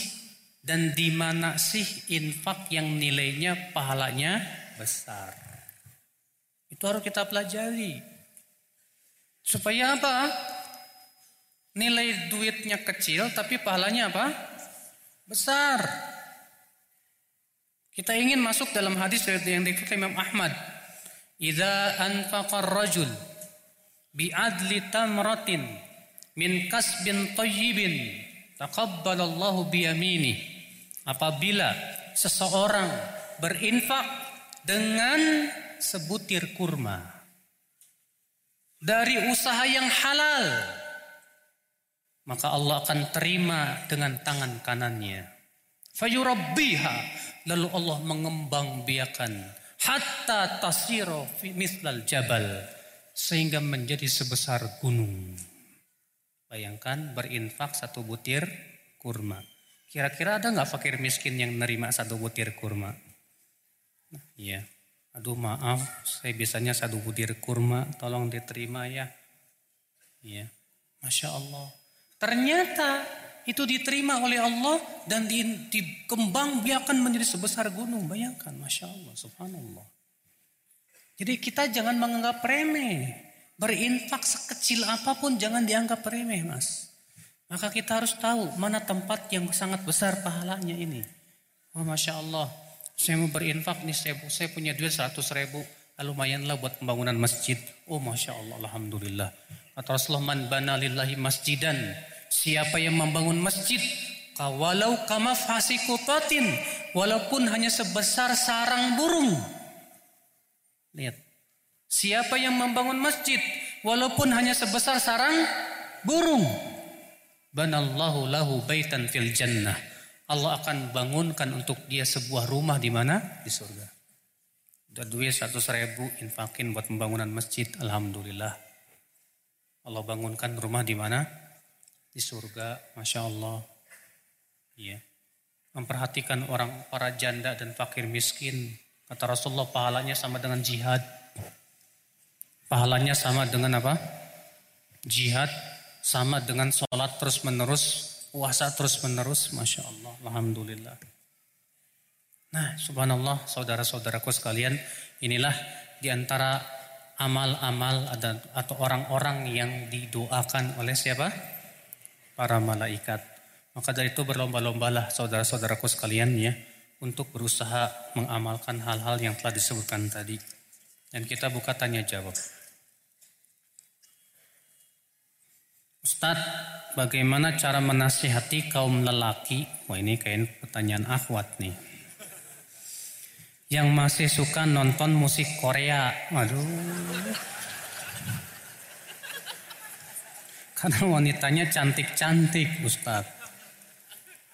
dan di mana sih infak yang nilainya pahalanya besar. Itu harus kita pelajari. Supaya apa? Nilai duitnya kecil tapi pahalanya apa? Besar. Kita ingin masuk dalam hadis yang dikutip Imam Ahmad. Idza anfaqa rajul bi'adli tamratin min kasbin tayyibin taqabbalallahu biyamini. Apabila seseorang berinfak dengan sebutir kurma dari usaha yang halal, maka Allah akan terima dengan tangan kanannya. Fayurabbiha, lalu Allah mengembang biakan hatta tasiro mislal jabal sehingga menjadi sebesar gunung. Bayangkan berinfak satu butir kurma. Kira-kira ada nggak fakir miskin yang nerima satu butir kurma? Iya. Aduh maaf, saya biasanya satu butir kurma, tolong diterima ya. Iya, Masya Allah. Ternyata itu diterima oleh Allah dan di, dikembang biakan menjadi sebesar gunung. Bayangkan, Masya Allah, Subhanallah. Jadi kita jangan menganggap remeh. Berinfak sekecil apa pun jangan dianggap remeh mas. Maka kita harus tahu mana tempat yang sangat besar pahalanya ini. Oh Masya Allah. Saya mau berinfak nih, saya, saya punya duit 100 ribu. Ah, lumayanlah buat pembangunan masjid. Oh Masya Allah, Alhamdulillah. Kata Rasulullah, man bana lillahi masjidan. Siapa yang membangun masjid, kawalau kama fasikutatin, walaupun hanya sebesar sarang burung. Lihat, siapa yang membangun masjid, walaupun hanya sebesar sarang burung. Banallahu lahu baitan fil jannah. Allah akan bangunkan untuk dia sebuah rumah di mana? Di surga. Udah duit satu ribu infakin buat pembangunan masjid. Alhamdulillah. Allah bangunkan rumah di mana? Di surga. Masya Allah. Iya. Memperhatikan orang para janda dan fakir miskin. Kata Rasulullah pahalanya sama dengan jihad. Pahalanya sama dengan apa? Jihad sama dengan sholat terus menerus puasa terus menerus, masya Allah, alhamdulillah. Nah, subhanallah, saudara-saudaraku sekalian, inilah di antara amal-amal atau orang-orang yang didoakan oleh siapa? Para malaikat. Maka dari itu berlomba-lombalah saudara-saudaraku sekalian ya untuk berusaha mengamalkan hal-hal yang telah disebutkan tadi. Dan kita buka tanya jawab. Ustadz, bagaimana cara menasihati kaum lelaki? Wah ini kayak pertanyaan akhwat nih. Yang masih suka nonton musik Korea. Waduh. Karena wanitanya cantik-cantik Ustaz.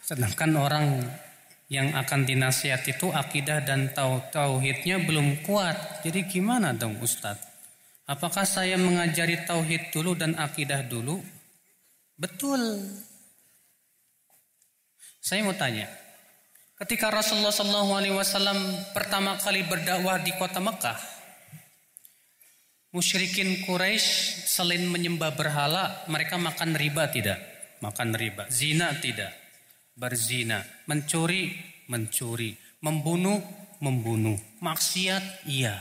Sedangkan orang yang akan dinasihat itu akidah dan tauhidnya belum kuat. Jadi gimana dong Ustadz? Apakah saya mengajari tauhid dulu dan akidah dulu Betul. Saya mau tanya, ketika Rasulullah SAW pertama kali berdakwah di kota Mekah, musyrikin Quraisy selain menyembah berhala, mereka makan riba tidak? Makan riba. Zina tidak? Berzina. Mencuri? Mencuri. Membunuh? Membunuh. Maksiat? Iya.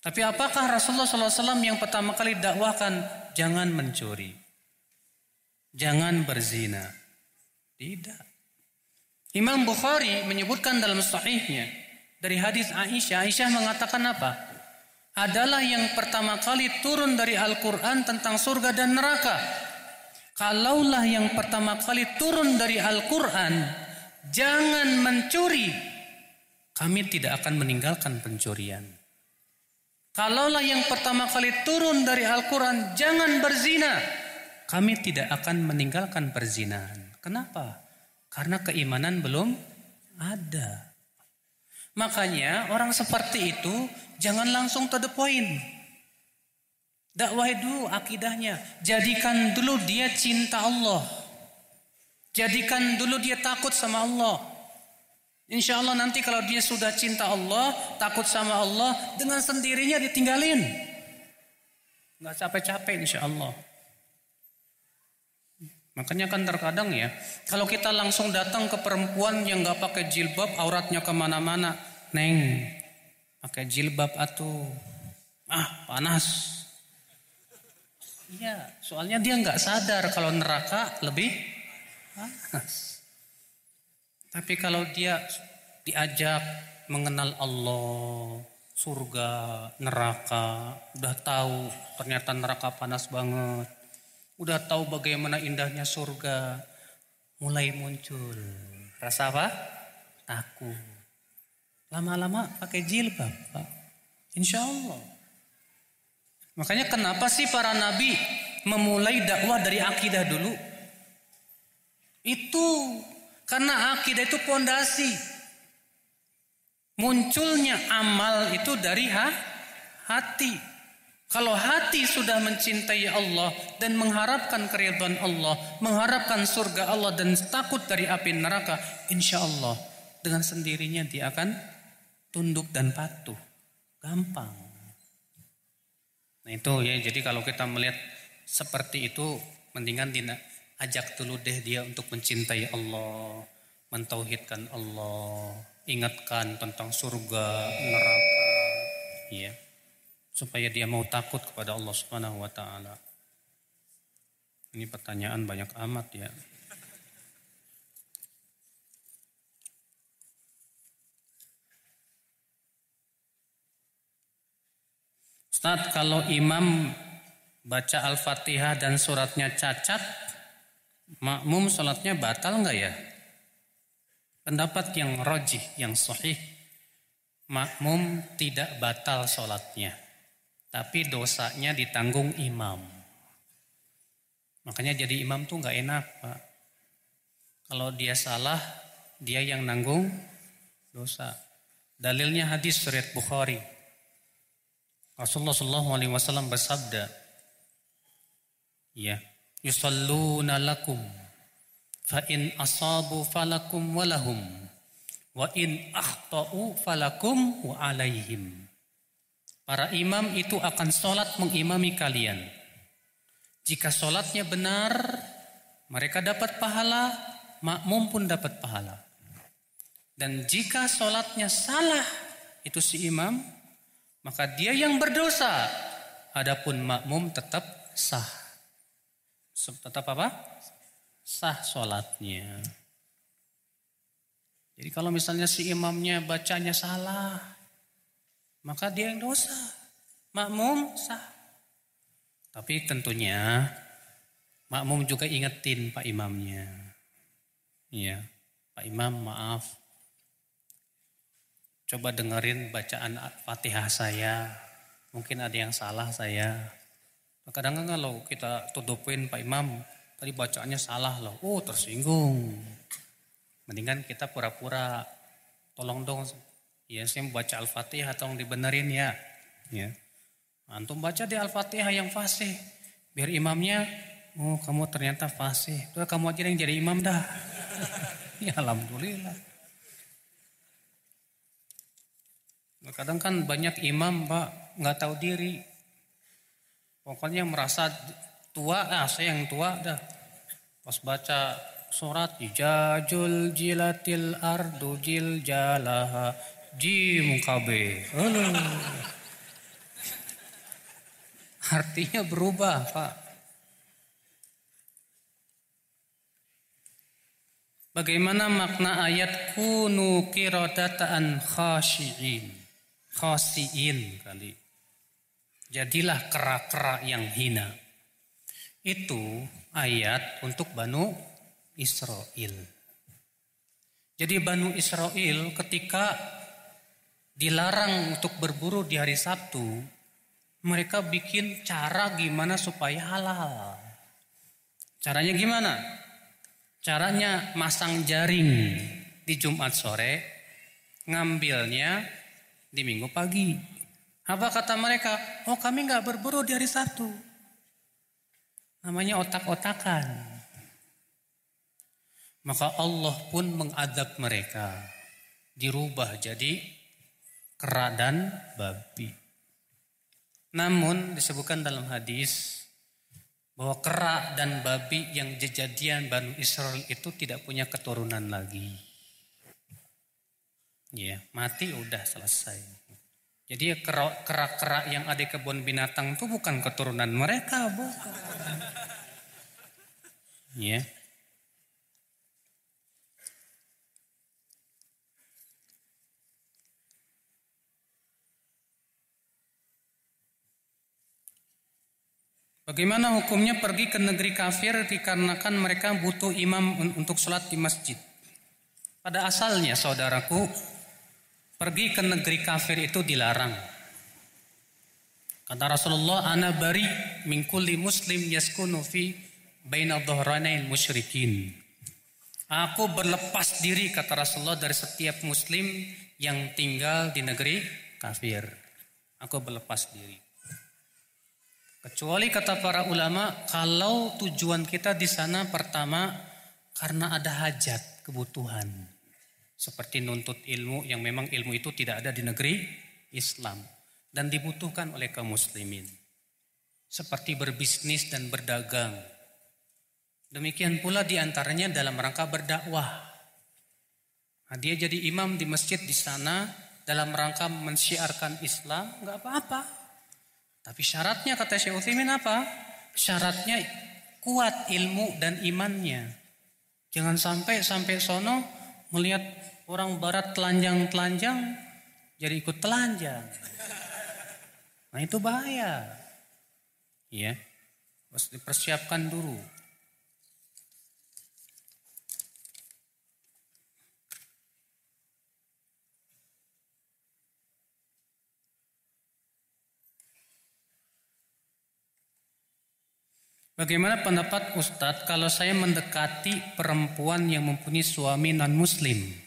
Tapi apakah Rasulullah SAW yang pertama kali dakwahkan jangan mencuri. Jangan berzina. Tidak. Imam Bukhari menyebutkan dalam sahihnya dari hadis Aisyah, Aisyah mengatakan apa? Adalah yang pertama kali turun dari Al-Quran tentang surga dan neraka. Kalaulah yang pertama kali turun dari Al-Quran, jangan mencuri. Kami tidak akan meninggalkan pencurian. Kalaulah yang pertama kali turun dari Al-Quran, jangan berzina. Kami tidak akan meninggalkan perzinahan. Kenapa? Karena keimanan belum ada. Makanya orang seperti itu jangan langsung to the point. Dakwah dulu akidahnya. Jadikan dulu dia cinta Allah. Jadikan dulu dia takut sama Allah. Insya Allah nanti kalau dia sudah cinta Allah, takut sama Allah, dengan sendirinya ditinggalin. Nggak capek-capek insya Allah. Makanya kan terkadang ya, kalau kita langsung datang ke perempuan yang nggak pakai jilbab, auratnya ke mana-mana, neng, pakai jilbab atuh, ah panas. Iya, soalnya dia nggak sadar kalau neraka lebih panas. Tapi kalau dia diajak mengenal Allah, surga, neraka, udah tahu ternyata neraka panas banget Udah tahu bagaimana indahnya surga. Mulai muncul. Rasa apa? Takut. Lama-lama pakai jilbab. Pak. Insya Allah. Makanya kenapa sih para nabi memulai dakwah dari akidah dulu? Itu karena akidah itu pondasi. Munculnya amal itu dari ha? hati. Kalau hati sudah mencintai Allah dan mengharapkan keridhaan Allah, mengharapkan surga Allah dan takut dari api neraka, insya Allah dengan sendirinya dia akan tunduk dan patuh. Gampang. Nah itu ya, jadi kalau kita melihat seperti itu, mendingan dina, ajak dulu deh dia untuk mencintai Allah, mentauhidkan Allah, ingatkan tentang surga, neraka. Ya supaya dia mau takut kepada Allah Subhanahu wa taala. Ini pertanyaan banyak amat ya. Ustaz, kalau imam baca Al-Fatihah dan suratnya cacat, makmum sholatnya batal nggak ya? Pendapat yang rojih, yang sahih, makmum tidak batal sholatnya tapi dosanya ditanggung imam. Makanya jadi imam tuh nggak enak, Pak. Kalau dia salah, dia yang nanggung dosa. Dalilnya hadis surat Bukhari. Rasulullah Shallallahu Alaihi Wasallam bersabda, ya, yusalluna lakum, fa in asabu falakum walahum, wa in akhtau falakum alaihim. Para imam itu akan sholat mengimami kalian. Jika sholatnya benar, mereka dapat pahala, makmum pun dapat pahala. Dan jika sholatnya salah, itu si imam, maka dia yang berdosa. Adapun makmum tetap sah. Tetap apa? Sah sholatnya. Jadi kalau misalnya si imamnya bacanya salah, maka dia yang dosa. Makmum sah. Tapi tentunya makmum juga ingetin Pak Imamnya. Iya, Pak Imam maaf. Coba dengerin bacaan Fatihah saya. Mungkin ada yang salah saya. Kadang kadang kalau kita tutupin Pak Imam, tadi bacaannya salah loh. Oh tersinggung. Mendingan kita pura-pura tolong dong Ya, saya baca Al-Fatihah atau dibenerin ya. Ya. Antum baca di Al-Fatihah yang fasih. Biar imamnya, oh kamu ternyata fasih. Tuh kamu aja yang jadi imam dah. ya Alhamdulillah. Kadang kan banyak imam pak nggak tahu diri. Pokoknya merasa tua, ah saya yang tua dah. Pas baca surat ijajul jilatil ardu jil jalaha Jim KB. Artinya berubah, Pak. Bagaimana makna ayat kunu kirodataan khasyiin. Khasiin kali. Jadilah kera-kera yang hina. Itu ayat untuk Banu Israel. Jadi Banu Israel ketika dilarang untuk berburu di hari Sabtu, mereka bikin cara gimana supaya halal. Caranya gimana? Caranya masang jaring di Jumat sore, ngambilnya di Minggu pagi. Apa kata mereka? Oh kami nggak berburu di hari Sabtu. Namanya otak-otakan. Maka Allah pun mengadab mereka. Dirubah jadi kera dan babi. Namun disebutkan dalam hadis bahwa kera dan babi yang kejadian Banu Israel itu tidak punya keturunan lagi. Ya, mati udah selesai. Jadi kerak-kerak yang ada kebun binatang itu bukan keturunan mereka, bukan. Ya. Bagaimana hukumnya pergi ke negeri kafir dikarenakan mereka butuh imam untuk sholat di masjid? Pada asalnya saudaraku, Pergi ke negeri kafir itu dilarang. Kata Rasulullah, "Ana bari min muslim yaskunu fi baina musyrikin." Aku berlepas diri kata Rasulullah dari setiap muslim yang tinggal di negeri kafir. Aku berlepas diri. Kecuali kata para ulama, kalau tujuan kita di sana pertama karena ada hajat, kebutuhan. Seperti nuntut ilmu yang memang ilmu itu tidak ada di negeri Islam dan dibutuhkan oleh kaum muslimin. Seperti berbisnis dan berdagang. Demikian pula di antaranya dalam rangka berdakwah. Nah, dia jadi imam di masjid di sana dalam rangka mensyiarkan Islam, nggak apa-apa. Tapi syaratnya kata Syekh Utsaimin apa? Syaratnya kuat ilmu dan imannya. Jangan sampai sampai sono melihat orang barat telanjang-telanjang jadi ikut telanjang. Nah itu bahaya. Ya. Harus dipersiapkan dulu. Bagaimana pendapat Ustadz kalau saya mendekati perempuan yang mempunyai suami non-muslim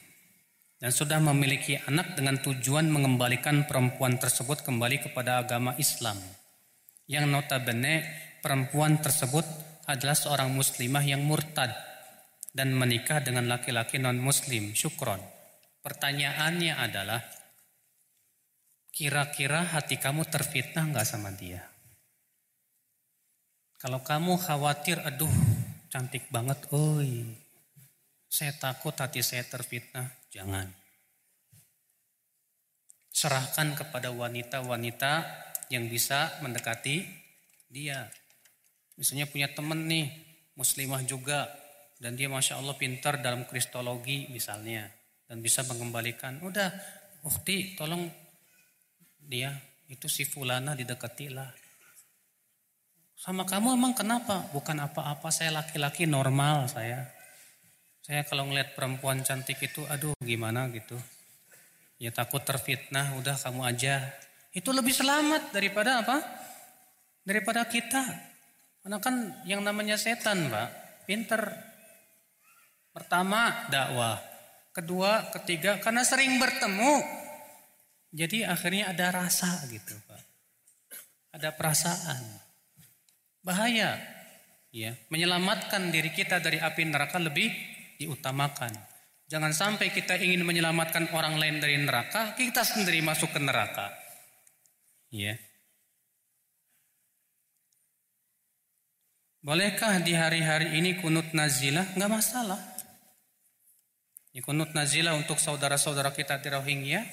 dan sudah memiliki anak dengan tujuan mengembalikan perempuan tersebut kembali kepada agama Islam. Yang notabene perempuan tersebut adalah seorang muslimah yang murtad dan menikah dengan laki-laki non-muslim. Syukron. Pertanyaannya adalah kira-kira hati kamu terfitnah nggak sama dia? Kalau kamu khawatir, aduh cantik banget, oi. Saya takut hati saya terfitnah, jangan. Serahkan kepada wanita-wanita yang bisa mendekati dia. Misalnya punya temen nih, muslimah juga, dan dia masya Allah pintar dalam kristologi misalnya, dan bisa mengembalikan. Udah, ukti tolong dia itu si fulana didekatilah sama kamu emang kenapa? Bukan apa-apa, saya laki-laki normal saya. Saya kalau ngeliat perempuan cantik itu, aduh gimana gitu. Ya takut terfitnah, udah kamu aja. Itu lebih selamat daripada apa? Daripada kita. Karena kan yang namanya setan, Pak, pinter. Pertama, dakwah. Kedua, ketiga, karena sering bertemu. Jadi akhirnya ada rasa gitu, Pak. Ada perasaan. Bahaya. Ya, menyelamatkan diri kita dari api neraka lebih diutamakan. Jangan sampai kita ingin menyelamatkan orang lain dari neraka, kita sendiri masuk ke neraka. Ya. Bolehkah di hari-hari ini kunut nazilah? Enggak masalah. Ya, kunut nazilah untuk saudara-saudara kita di Rohingya,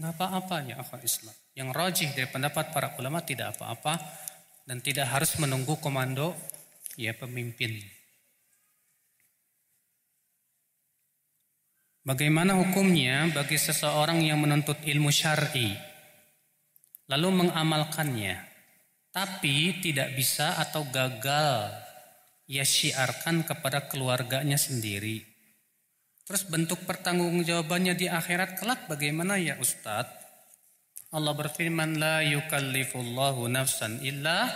enggak apa-apa ya akhwat Islam. Yang rajih dari pendapat para ulama tidak apa-apa dan tidak harus menunggu komando ya pemimpin. Bagaimana hukumnya bagi seseorang yang menuntut ilmu syar'i lalu mengamalkannya tapi tidak bisa atau gagal ia syiarkan kepada keluarganya sendiri. Terus bentuk pertanggungjawabannya di akhirat kelak bagaimana ya Ustadz? Allah berfirman la yukallifullahu nafsan illa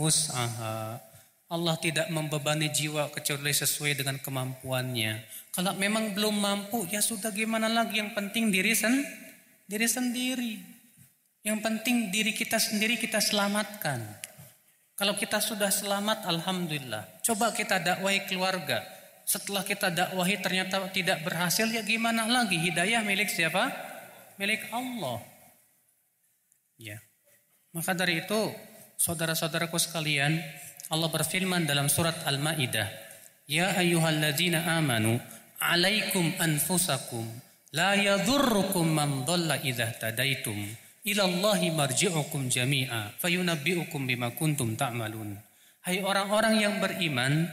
wus'aha. Allah tidak membebani jiwa kecuali sesuai dengan kemampuannya. Kalau memang belum mampu, ya sudah gimana lagi? Yang penting diri sen diri sendiri. Yang penting diri kita sendiri kita selamatkan. Kalau kita sudah selamat, alhamdulillah. Coba kita dakwahi keluarga. Setelah kita dakwahi ternyata tidak berhasil, ya gimana lagi? Hidayah milik siapa? Milik Allah. Ya. Maka dari itu, saudara-saudaraku sekalian, Allah berfirman dalam surat Al-Maidah, "Ya ayyuhalladzina amanu, alaikum anfusakum, la yadhurrukum man dhalla idza tadaitum." ilallahi marji'ukum jami'a fayunabbi'ukum bima kuntum ta'malun. Hai orang-orang yang beriman,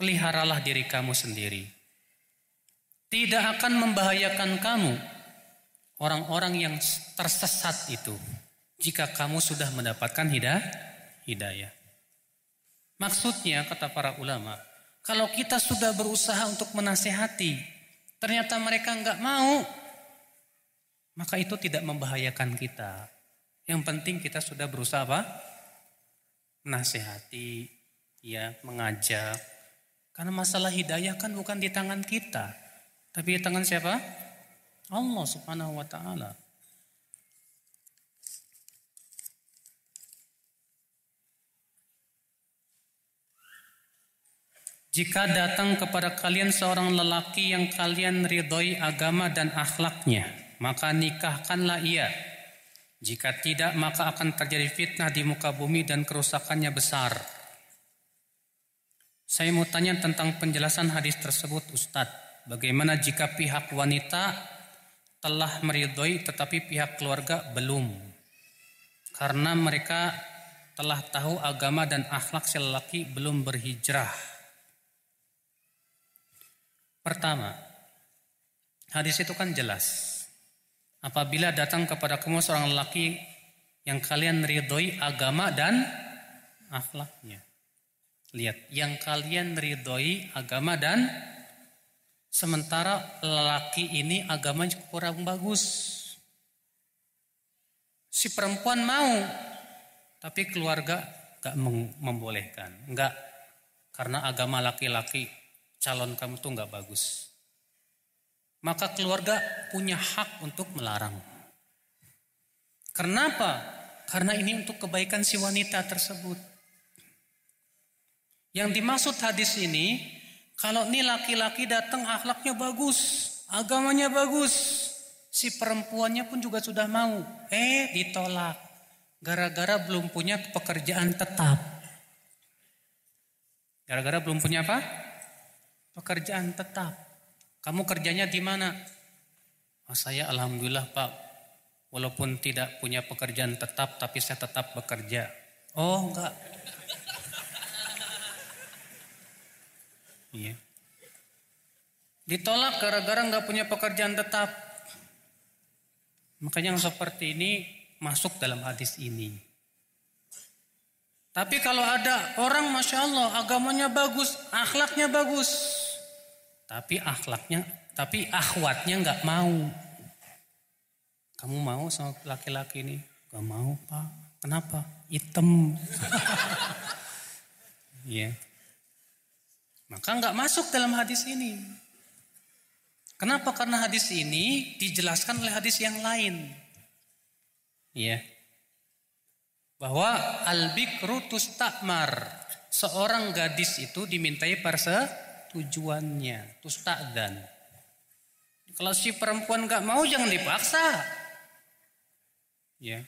peliharalah diri kamu sendiri. Tidak akan membahayakan kamu orang-orang yang tersesat itu jika kamu sudah mendapatkan hidayah. Maksudnya kata para ulama, kalau kita sudah berusaha untuk menasehati, ternyata mereka nggak mau, maka itu tidak membahayakan kita. Yang penting kita sudah berusaha apa? Menasehati, ya, mengajak. Karena masalah hidayah kan bukan di tangan kita, tapi di tangan siapa? Allah Subhanahu wa taala. Jika datang kepada kalian seorang lelaki yang kalian ridhoi agama dan akhlaknya, maka nikahkanlah ia. Jika tidak, maka akan terjadi fitnah di muka bumi dan kerusakannya besar. Saya mau tanya tentang penjelasan hadis tersebut Ustadz. Bagaimana jika pihak wanita telah meridhoi tetapi pihak keluarga belum? Karena mereka telah tahu agama dan akhlak si lelaki belum berhijrah. Pertama, hadis itu kan jelas apabila datang kepada kamu seorang lelaki yang kalian ridhoi agama dan akhlaknya. Lihat, yang kalian ridhoi agama dan sementara lelaki ini agamanya kurang bagus. Si perempuan mau, tapi keluarga gak membolehkan. Enggak, karena agama laki-laki calon kamu tuh gak bagus maka keluarga punya hak untuk melarang. Kenapa? Karena ini untuk kebaikan si wanita tersebut. Yang dimaksud hadis ini, kalau ini laki-laki datang akhlaknya bagus, agamanya bagus, si perempuannya pun juga sudah mau, eh ditolak. Gara-gara belum punya pekerjaan tetap. Gara-gara belum punya apa? Pekerjaan tetap. Kamu kerjanya di mana? Oh, saya alhamdulillah Pak, walaupun tidak punya pekerjaan tetap, tapi saya tetap bekerja. Oh enggak. Iya. Ditolak gara-gara nggak punya pekerjaan tetap. Makanya yang seperti ini masuk dalam hadis ini. Tapi kalau ada orang Masya Allah agamanya bagus, akhlaknya bagus. Tapi akhlaknya, tapi akhwatnya nggak mau. Kamu mau sama laki-laki ini? Gak mau pak. Kenapa? Hitam. Iya. yeah. Maka nggak masuk dalam hadis ini. Kenapa? Karena hadis ini dijelaskan oleh hadis yang lain. Iya. Bahwa al-bikru tustakmar. Seorang gadis itu dimintai perse tujuannya, tusta'dan. Kalau si perempuan gak mau jangan dipaksa. Ya.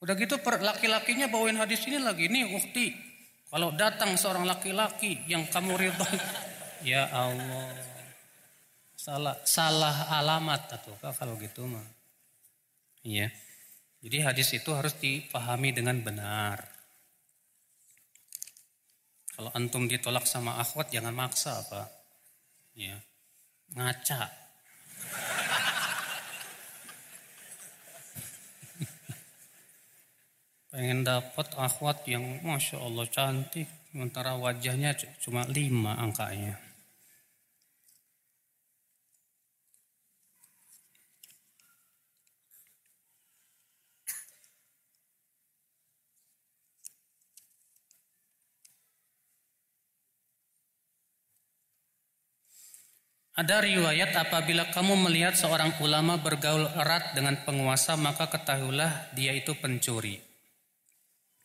Udah gitu laki-lakinya bawain hadis ini lagi nih ukti. Kalau datang seorang laki-laki yang kamu ridho, ya Allah. Salah salah alamat atau kalau gitu mah. Iya. Jadi hadis itu harus dipahami dengan benar. Kalau antum ditolak sama akhwat jangan maksa, Pak. Ya. Ngaca. Pengen dapat akhwat yang Masya Allah cantik. Sementara wajahnya cuma lima angkanya. Ada riwayat apabila kamu melihat seorang ulama bergaul erat dengan penguasa maka ketahuilah dia itu pencuri.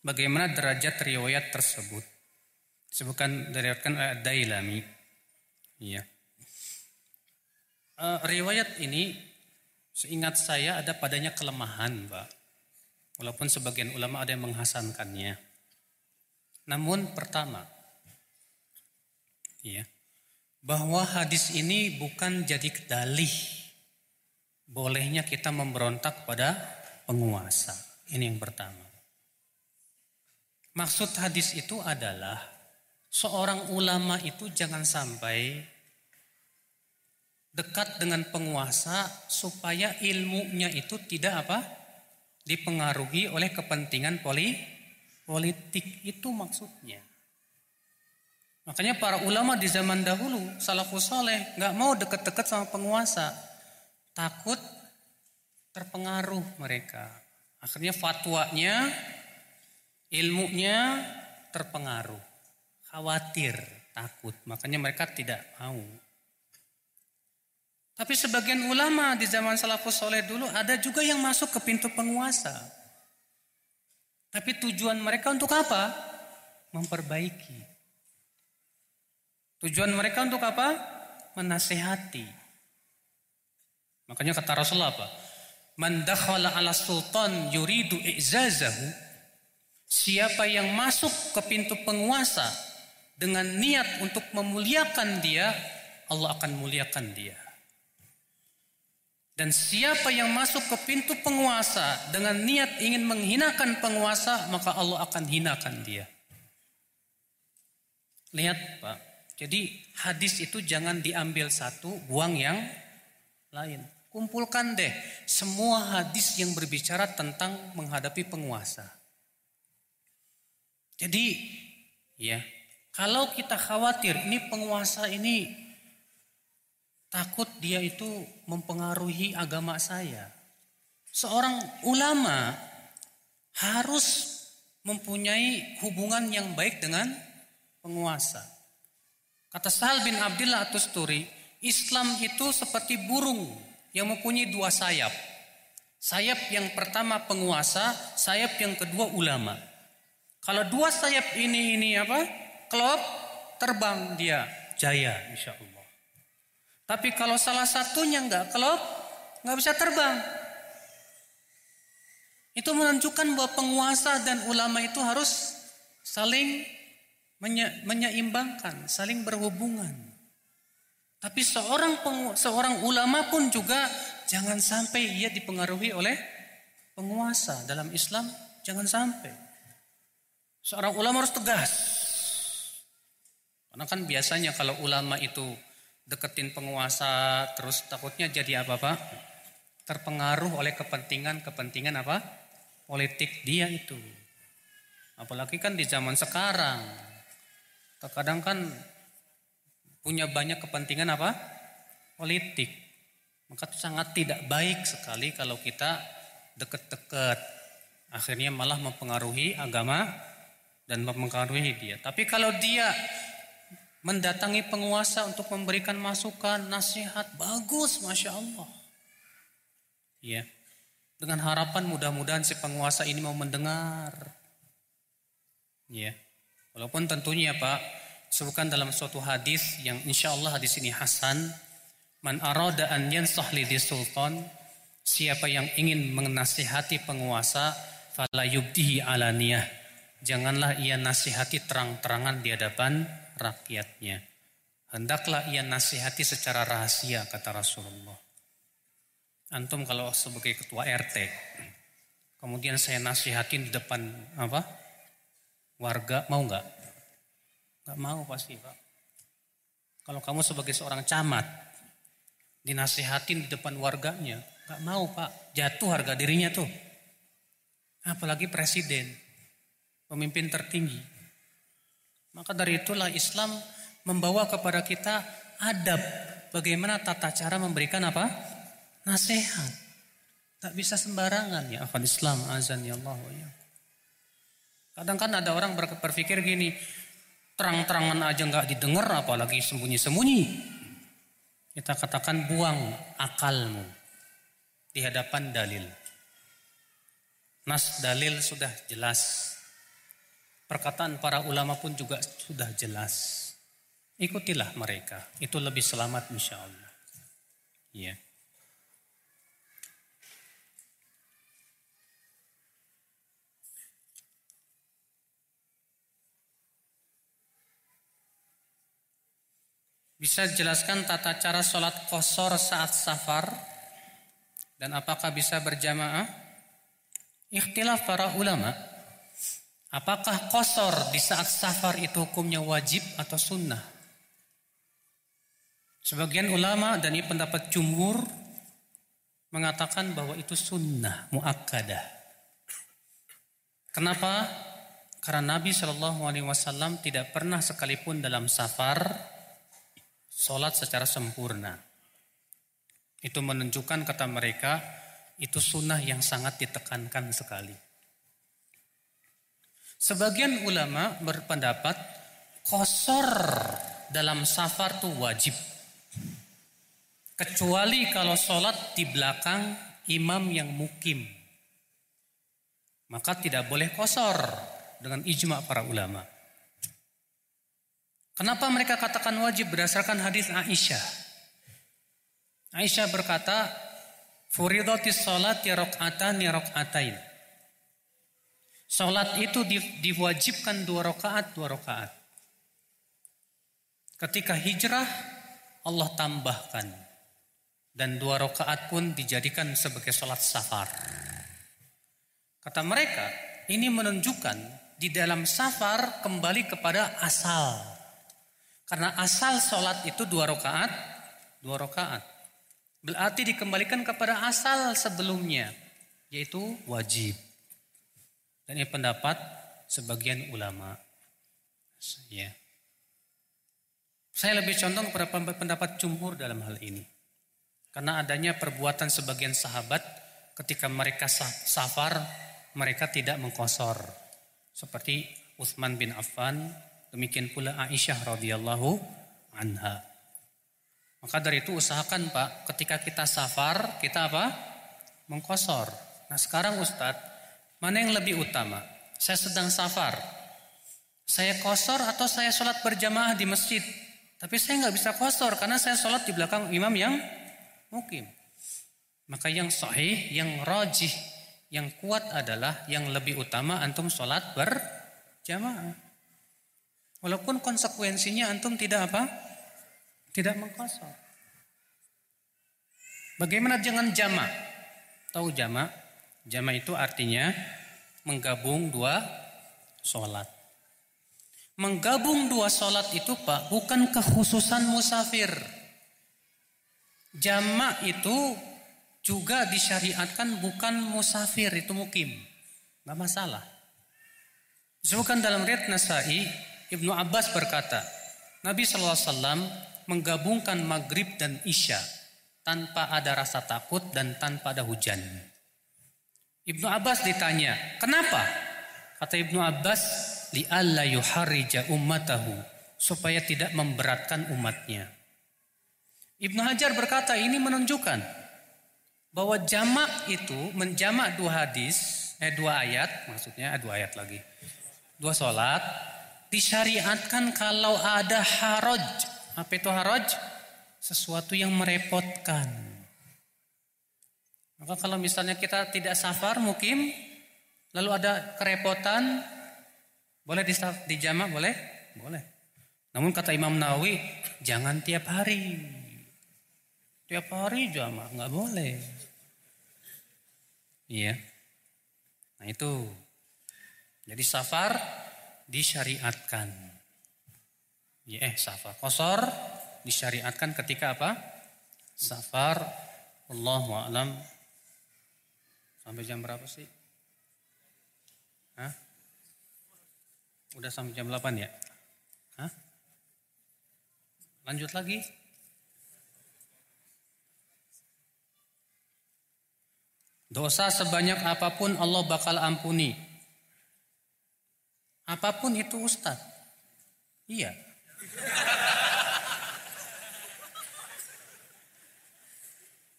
Bagaimana derajat riwayat tersebut? Sebutkan diriwayatkan oleh Dailami. Iya. Uh, riwayat ini seingat saya ada padanya kelemahan, Pak. Walaupun sebagian ulama ada yang menghasankannya. Namun pertama, ya, bahwa hadis ini bukan jadi dalih bolehnya kita memberontak pada penguasa. Ini yang pertama. Maksud hadis itu adalah seorang ulama itu jangan sampai dekat dengan penguasa supaya ilmunya itu tidak apa? dipengaruhi oleh kepentingan poli, politik itu maksudnya. Makanya para ulama di zaman dahulu salafus saleh nggak mau deket-deket sama penguasa, takut terpengaruh mereka. Akhirnya fatwanya, ilmunya terpengaruh, khawatir, takut. Makanya mereka tidak mau. Tapi sebagian ulama di zaman salafus soleh dulu ada juga yang masuk ke pintu penguasa. Tapi tujuan mereka untuk apa? Memperbaiki. Tujuan mereka untuk apa? Menasehati. Makanya kata Rasulullah apa? Man dakhala ala sultan yuridu i'zazahu. Siapa yang masuk ke pintu penguasa dengan niat untuk memuliakan dia, Allah akan muliakan dia. Dan siapa yang masuk ke pintu penguasa dengan niat ingin menghinakan penguasa, maka Allah akan hinakan dia. Lihat Pak, jadi hadis itu jangan diambil satu, buang yang lain. Kumpulkan deh semua hadis yang berbicara tentang menghadapi penguasa. Jadi ya, kalau kita khawatir ini penguasa ini Takut dia itu mempengaruhi agama saya. Seorang ulama harus mempunyai hubungan yang baik dengan penguasa. Kata Sahal bin Abdullah Atusturi, Islam itu seperti burung yang mempunyai dua sayap. Sayap yang pertama penguasa, sayap yang kedua ulama. Kalau dua sayap ini ini apa? Klop, terbang dia jaya insya Allah. Tapi kalau salah satunya nggak kelop, nggak bisa terbang. Itu menunjukkan bahwa penguasa dan ulama itu harus saling menye menyeimbangkan, saling berhubungan. Tapi seorang seorang ulama pun juga jangan sampai ia dipengaruhi oleh penguasa dalam Islam, jangan sampai. Seorang ulama harus tegas. Karena kan biasanya kalau ulama itu deketin penguasa terus takutnya jadi apa Pak? Terpengaruh oleh kepentingan-kepentingan apa? Politik dia itu. Apalagi kan di zaman sekarang. Terkadang kan punya banyak kepentingan apa? Politik. Maka sangat tidak baik sekali kalau kita deket-deket. Akhirnya malah mempengaruhi agama dan mempengaruhi dia. Tapi kalau dia mendatangi penguasa untuk memberikan masukan, nasihat, bagus, masya Allah. Ya, dengan harapan mudah-mudahan si penguasa ini mau mendengar. Ya, walaupun tentunya Pak, sebutkan dalam suatu hadis yang insya Allah hadis ini Hasan, man arada an yansah sultan, siapa yang ingin menasihati penguasa, fala yubdihi alaniyah. Janganlah ia nasihati terang-terangan di hadapan rakyatnya. Hendaklah ia nasihati secara rahasia kata Rasulullah. Antum kalau sebagai ketua RT, kemudian saya nasihatin di depan apa? Warga mau nggak? Nggak mau pasti pak. Kalau kamu sebagai seorang camat, dinasihatin di depan warganya, nggak mau pak, jatuh harga dirinya tuh. Apalagi presiden, pemimpin tertinggi. Maka dari itulah Islam membawa kepada kita adab bagaimana tata cara memberikan apa? Nasihat. Tak bisa sembarangan ya akan Islam azan ya Allah ya. Kadang kan ada orang berpikir gini, terang-terangan aja nggak didengar apalagi sembunyi-sembunyi. Kita katakan buang akalmu di hadapan dalil. Nas dalil sudah jelas. Perkataan para ulama pun juga sudah jelas. Ikutilah mereka, itu lebih selamat insya Allah. Ya. Bisa jelaskan tata cara sholat kosor saat safar dan apakah bisa berjamaah? Ikhtilaf para ulama. Apakah kosor di saat safar itu hukumnya wajib atau sunnah? Sebagian ulama dan ini pendapat jumhur mengatakan bahwa itu sunnah muakkadah. Kenapa? Karena Nabi Shallallahu Alaihi Wasallam tidak pernah sekalipun dalam safar sholat secara sempurna. Itu menunjukkan kata mereka itu sunnah yang sangat ditekankan sekali. Sebagian ulama berpendapat kosor dalam safar itu wajib. Kecuali kalau sholat di belakang imam yang mukim. Maka tidak boleh kosor dengan ijma para ulama. Kenapa mereka katakan wajib berdasarkan hadis Aisyah? Aisyah berkata, "Furidatis salat ya rakaatan ya rakaatain." Salat itu diwajibkan dua rakaat dua rakaat. Ketika hijrah Allah tambahkan dan dua rakaat pun dijadikan sebagai salat safar. Kata mereka, ini menunjukkan di dalam safar kembali kepada asal karena asal sholat itu dua rakaat, dua rakaat. Berarti dikembalikan kepada asal sebelumnya, yaitu wajib. Dan ini pendapat sebagian ulama. Ya. Saya lebih condong kepada pendapat jumhur dalam hal ini. Karena adanya perbuatan sebagian sahabat ketika mereka safar, mereka tidak mengkosor. Seperti Uthman bin Affan Demikian pula Aisyah radhiyallahu anha. Maka dari itu usahakan Pak, ketika kita safar, kita apa? Mengkosor. Nah sekarang Ustadz, mana yang lebih utama? Saya sedang safar. Saya kosor atau saya sholat berjamaah di masjid? Tapi saya nggak bisa kosor karena saya sholat di belakang imam yang mukim. Maka yang sahih, yang rajih, yang kuat adalah yang lebih utama antum sholat berjamaah. Walaupun konsekuensinya antum tidak apa? Tidak mengkosor. Bagaimana dengan jama? Tahu jama? Jama itu artinya menggabung dua sholat. Menggabung dua sholat itu Pak bukan kekhususan musafir. Jama itu juga disyariatkan bukan musafir itu mukim. Gak masalah. Sebutkan dalam riat Nasai Ibnu Abbas berkata, Nabi SAW menggabungkan maghrib dan isya tanpa ada rasa takut dan tanpa ada hujan. Ibnu Abbas ditanya, kenapa? Kata Ibnu Abbas, li'alla yuharrija ummatahu, supaya tidak memberatkan umatnya. Ibnu Hajar berkata, ini menunjukkan bahwa jamak itu menjamak dua hadis, eh dua ayat, maksudnya eh, dua ayat lagi. Dua sholat disyariatkan kalau ada haraj. Apa itu haraj? Sesuatu yang merepotkan. Maka kalau misalnya kita tidak safar mukim, lalu ada kerepotan, boleh dijamak boleh? Boleh. Namun kata Imam Nawawi, jangan tiap hari. Tiap hari jamak, nggak boleh. Iya. Nah itu. Jadi safar disyariatkan. Ya, eh, safar. Kosor disyariatkan ketika apa? Safar. Allahu a'lam. Sampai jam berapa sih? Hah? Udah sampai jam 8 ya? Hah? Lanjut lagi. Dosa sebanyak apa pun Allah bakal ampuni Apa pun itu Ustaz. Iya.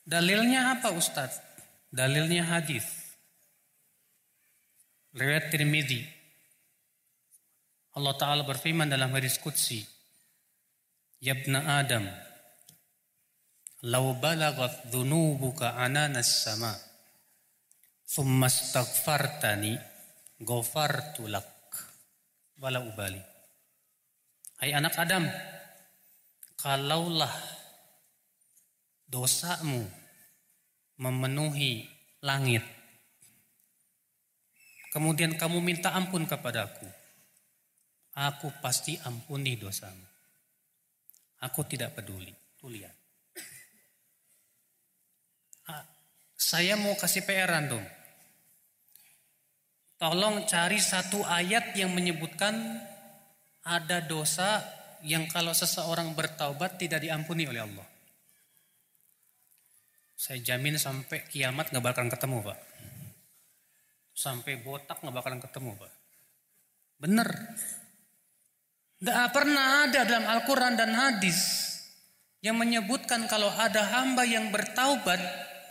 Dalilnya apa Ustaz? Dalilnya hadis. Riwayat Tirmidzi. Allah Ta'ala berfirman dalam hadis Qudsi. Yabna Adam, Lau balagat dhunubuka ananas sama, thumma astaghfartani, ghafartu lak. Wala ubali. Hai anak Adam, kalaulah dosamu memenuhi langit, kemudian kamu minta ampun kepadaku, aku pasti ampuni dosamu. Aku tidak peduli. Tuh lihat. Saya mau kasih PR antum. Tolong cari satu ayat yang menyebutkan ada dosa yang kalau seseorang bertaubat tidak diampuni oleh Allah. Saya jamin sampai kiamat nggak bakalan ketemu pak. Sampai botak nggak bakalan ketemu pak. Bener. Tidak pernah ada dalam Al-Quran dan hadis yang menyebutkan kalau ada hamba yang bertaubat,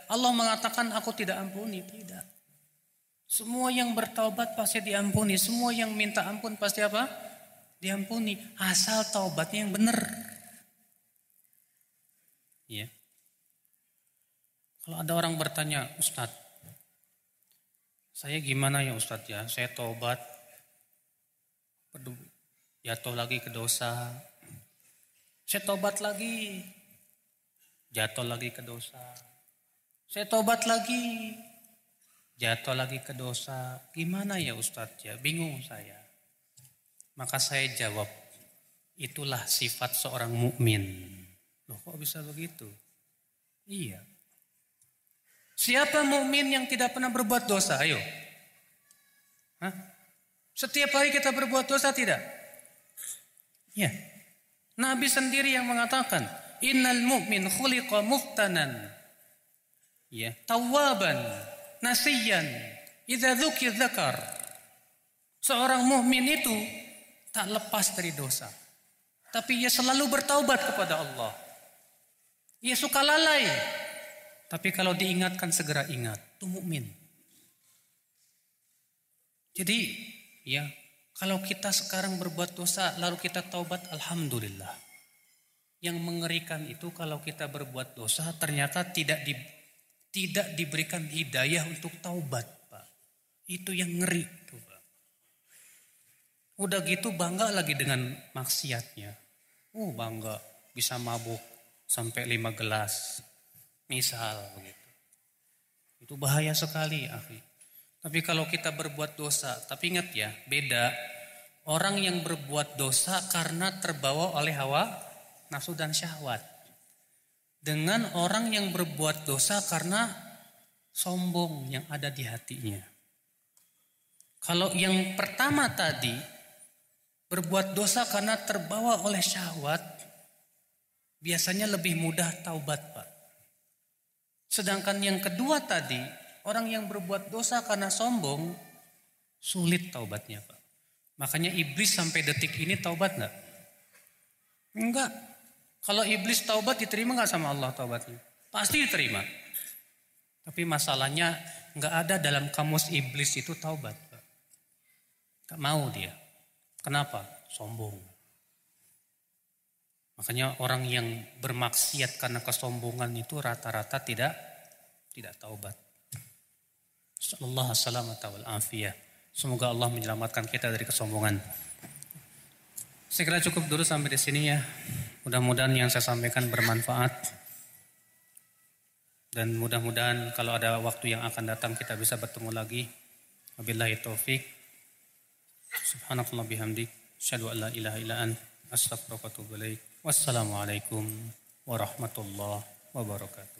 Allah mengatakan aku tidak ampuni. Tidak. Semua yang bertaubat pasti diampuni. Semua yang minta ampun pasti apa? Diampuni. Asal taubatnya yang benar. Ya. Kalau ada orang bertanya, Ustadz, saya gimana ya Ustadz ya? Saya taubat, jatuh lagi ke dosa. Saya tobat lagi, jatuh lagi ke dosa. Saya tobat lagi, jatuh lagi ke dosa. Gimana ya Ustadz ya? Bingung saya. Maka saya jawab, itulah sifat seorang mukmin. Loh kok bisa begitu? Iya. Siapa mukmin yang tidak pernah berbuat dosa? Ayo. Hah? Setiap hari kita berbuat dosa tidak? Ya. Nabi sendiri yang mengatakan, "Innal mu'min khuliqa muftanan." Ya, tawaban, nasiyan, idza dzukir dzakar. Seorang mukmin itu tak lepas dari dosa. Tapi ia selalu bertaubat kepada Allah. Ia suka lalai. Tapi kalau diingatkan segera ingat, itu mukmin. Jadi, ya, kalau kita sekarang berbuat dosa lalu kita taubat, alhamdulillah. Yang mengerikan itu kalau kita berbuat dosa ternyata tidak di, tidak diberikan hidayah untuk taubat, Pak. Itu yang ngeri tuh, Pak. Udah gitu bangga lagi dengan maksiatnya. Uh, bangga bisa mabuk sampai lima gelas. Misal begitu. Itu bahaya sekali, akhi. Tapi kalau kita berbuat dosa, tapi ingat ya, beda. Orang yang berbuat dosa karena terbawa oleh hawa, nafsu dan syahwat. Dengan orang yang berbuat dosa karena sombong yang ada di hatinya. Kalau yang pertama tadi, berbuat dosa karena terbawa oleh syahwat, biasanya lebih mudah taubat Pak. Sedangkan yang kedua tadi, Orang yang berbuat dosa karena sombong, sulit taubatnya Pak. Makanya iblis sampai detik ini taubat enggak? Enggak. Kalau iblis taubat diterima enggak sama Allah taubatnya? Pasti diterima. Tapi masalahnya enggak ada dalam kamus iblis itu taubat. Enggak mau dia. Kenapa? Sombong. Makanya orang yang bermaksiat karena kesombongan itu rata-rata tidak tidak taubat. Sallallahu wal afiyah. Semoga Allah menyelamatkan kita dari kesombongan. Saya kira cukup dulu sampai di sini ya. Mudah-mudahan yang saya sampaikan bermanfaat. Dan mudah-mudahan kalau ada waktu yang akan datang kita bisa bertemu lagi. Wabillahi taufik. Subhanakallah bihamdik. Asyhadu an la ilaha illa an. Ilaik. Wassalamualaikum warahmatullahi wabarakatuh.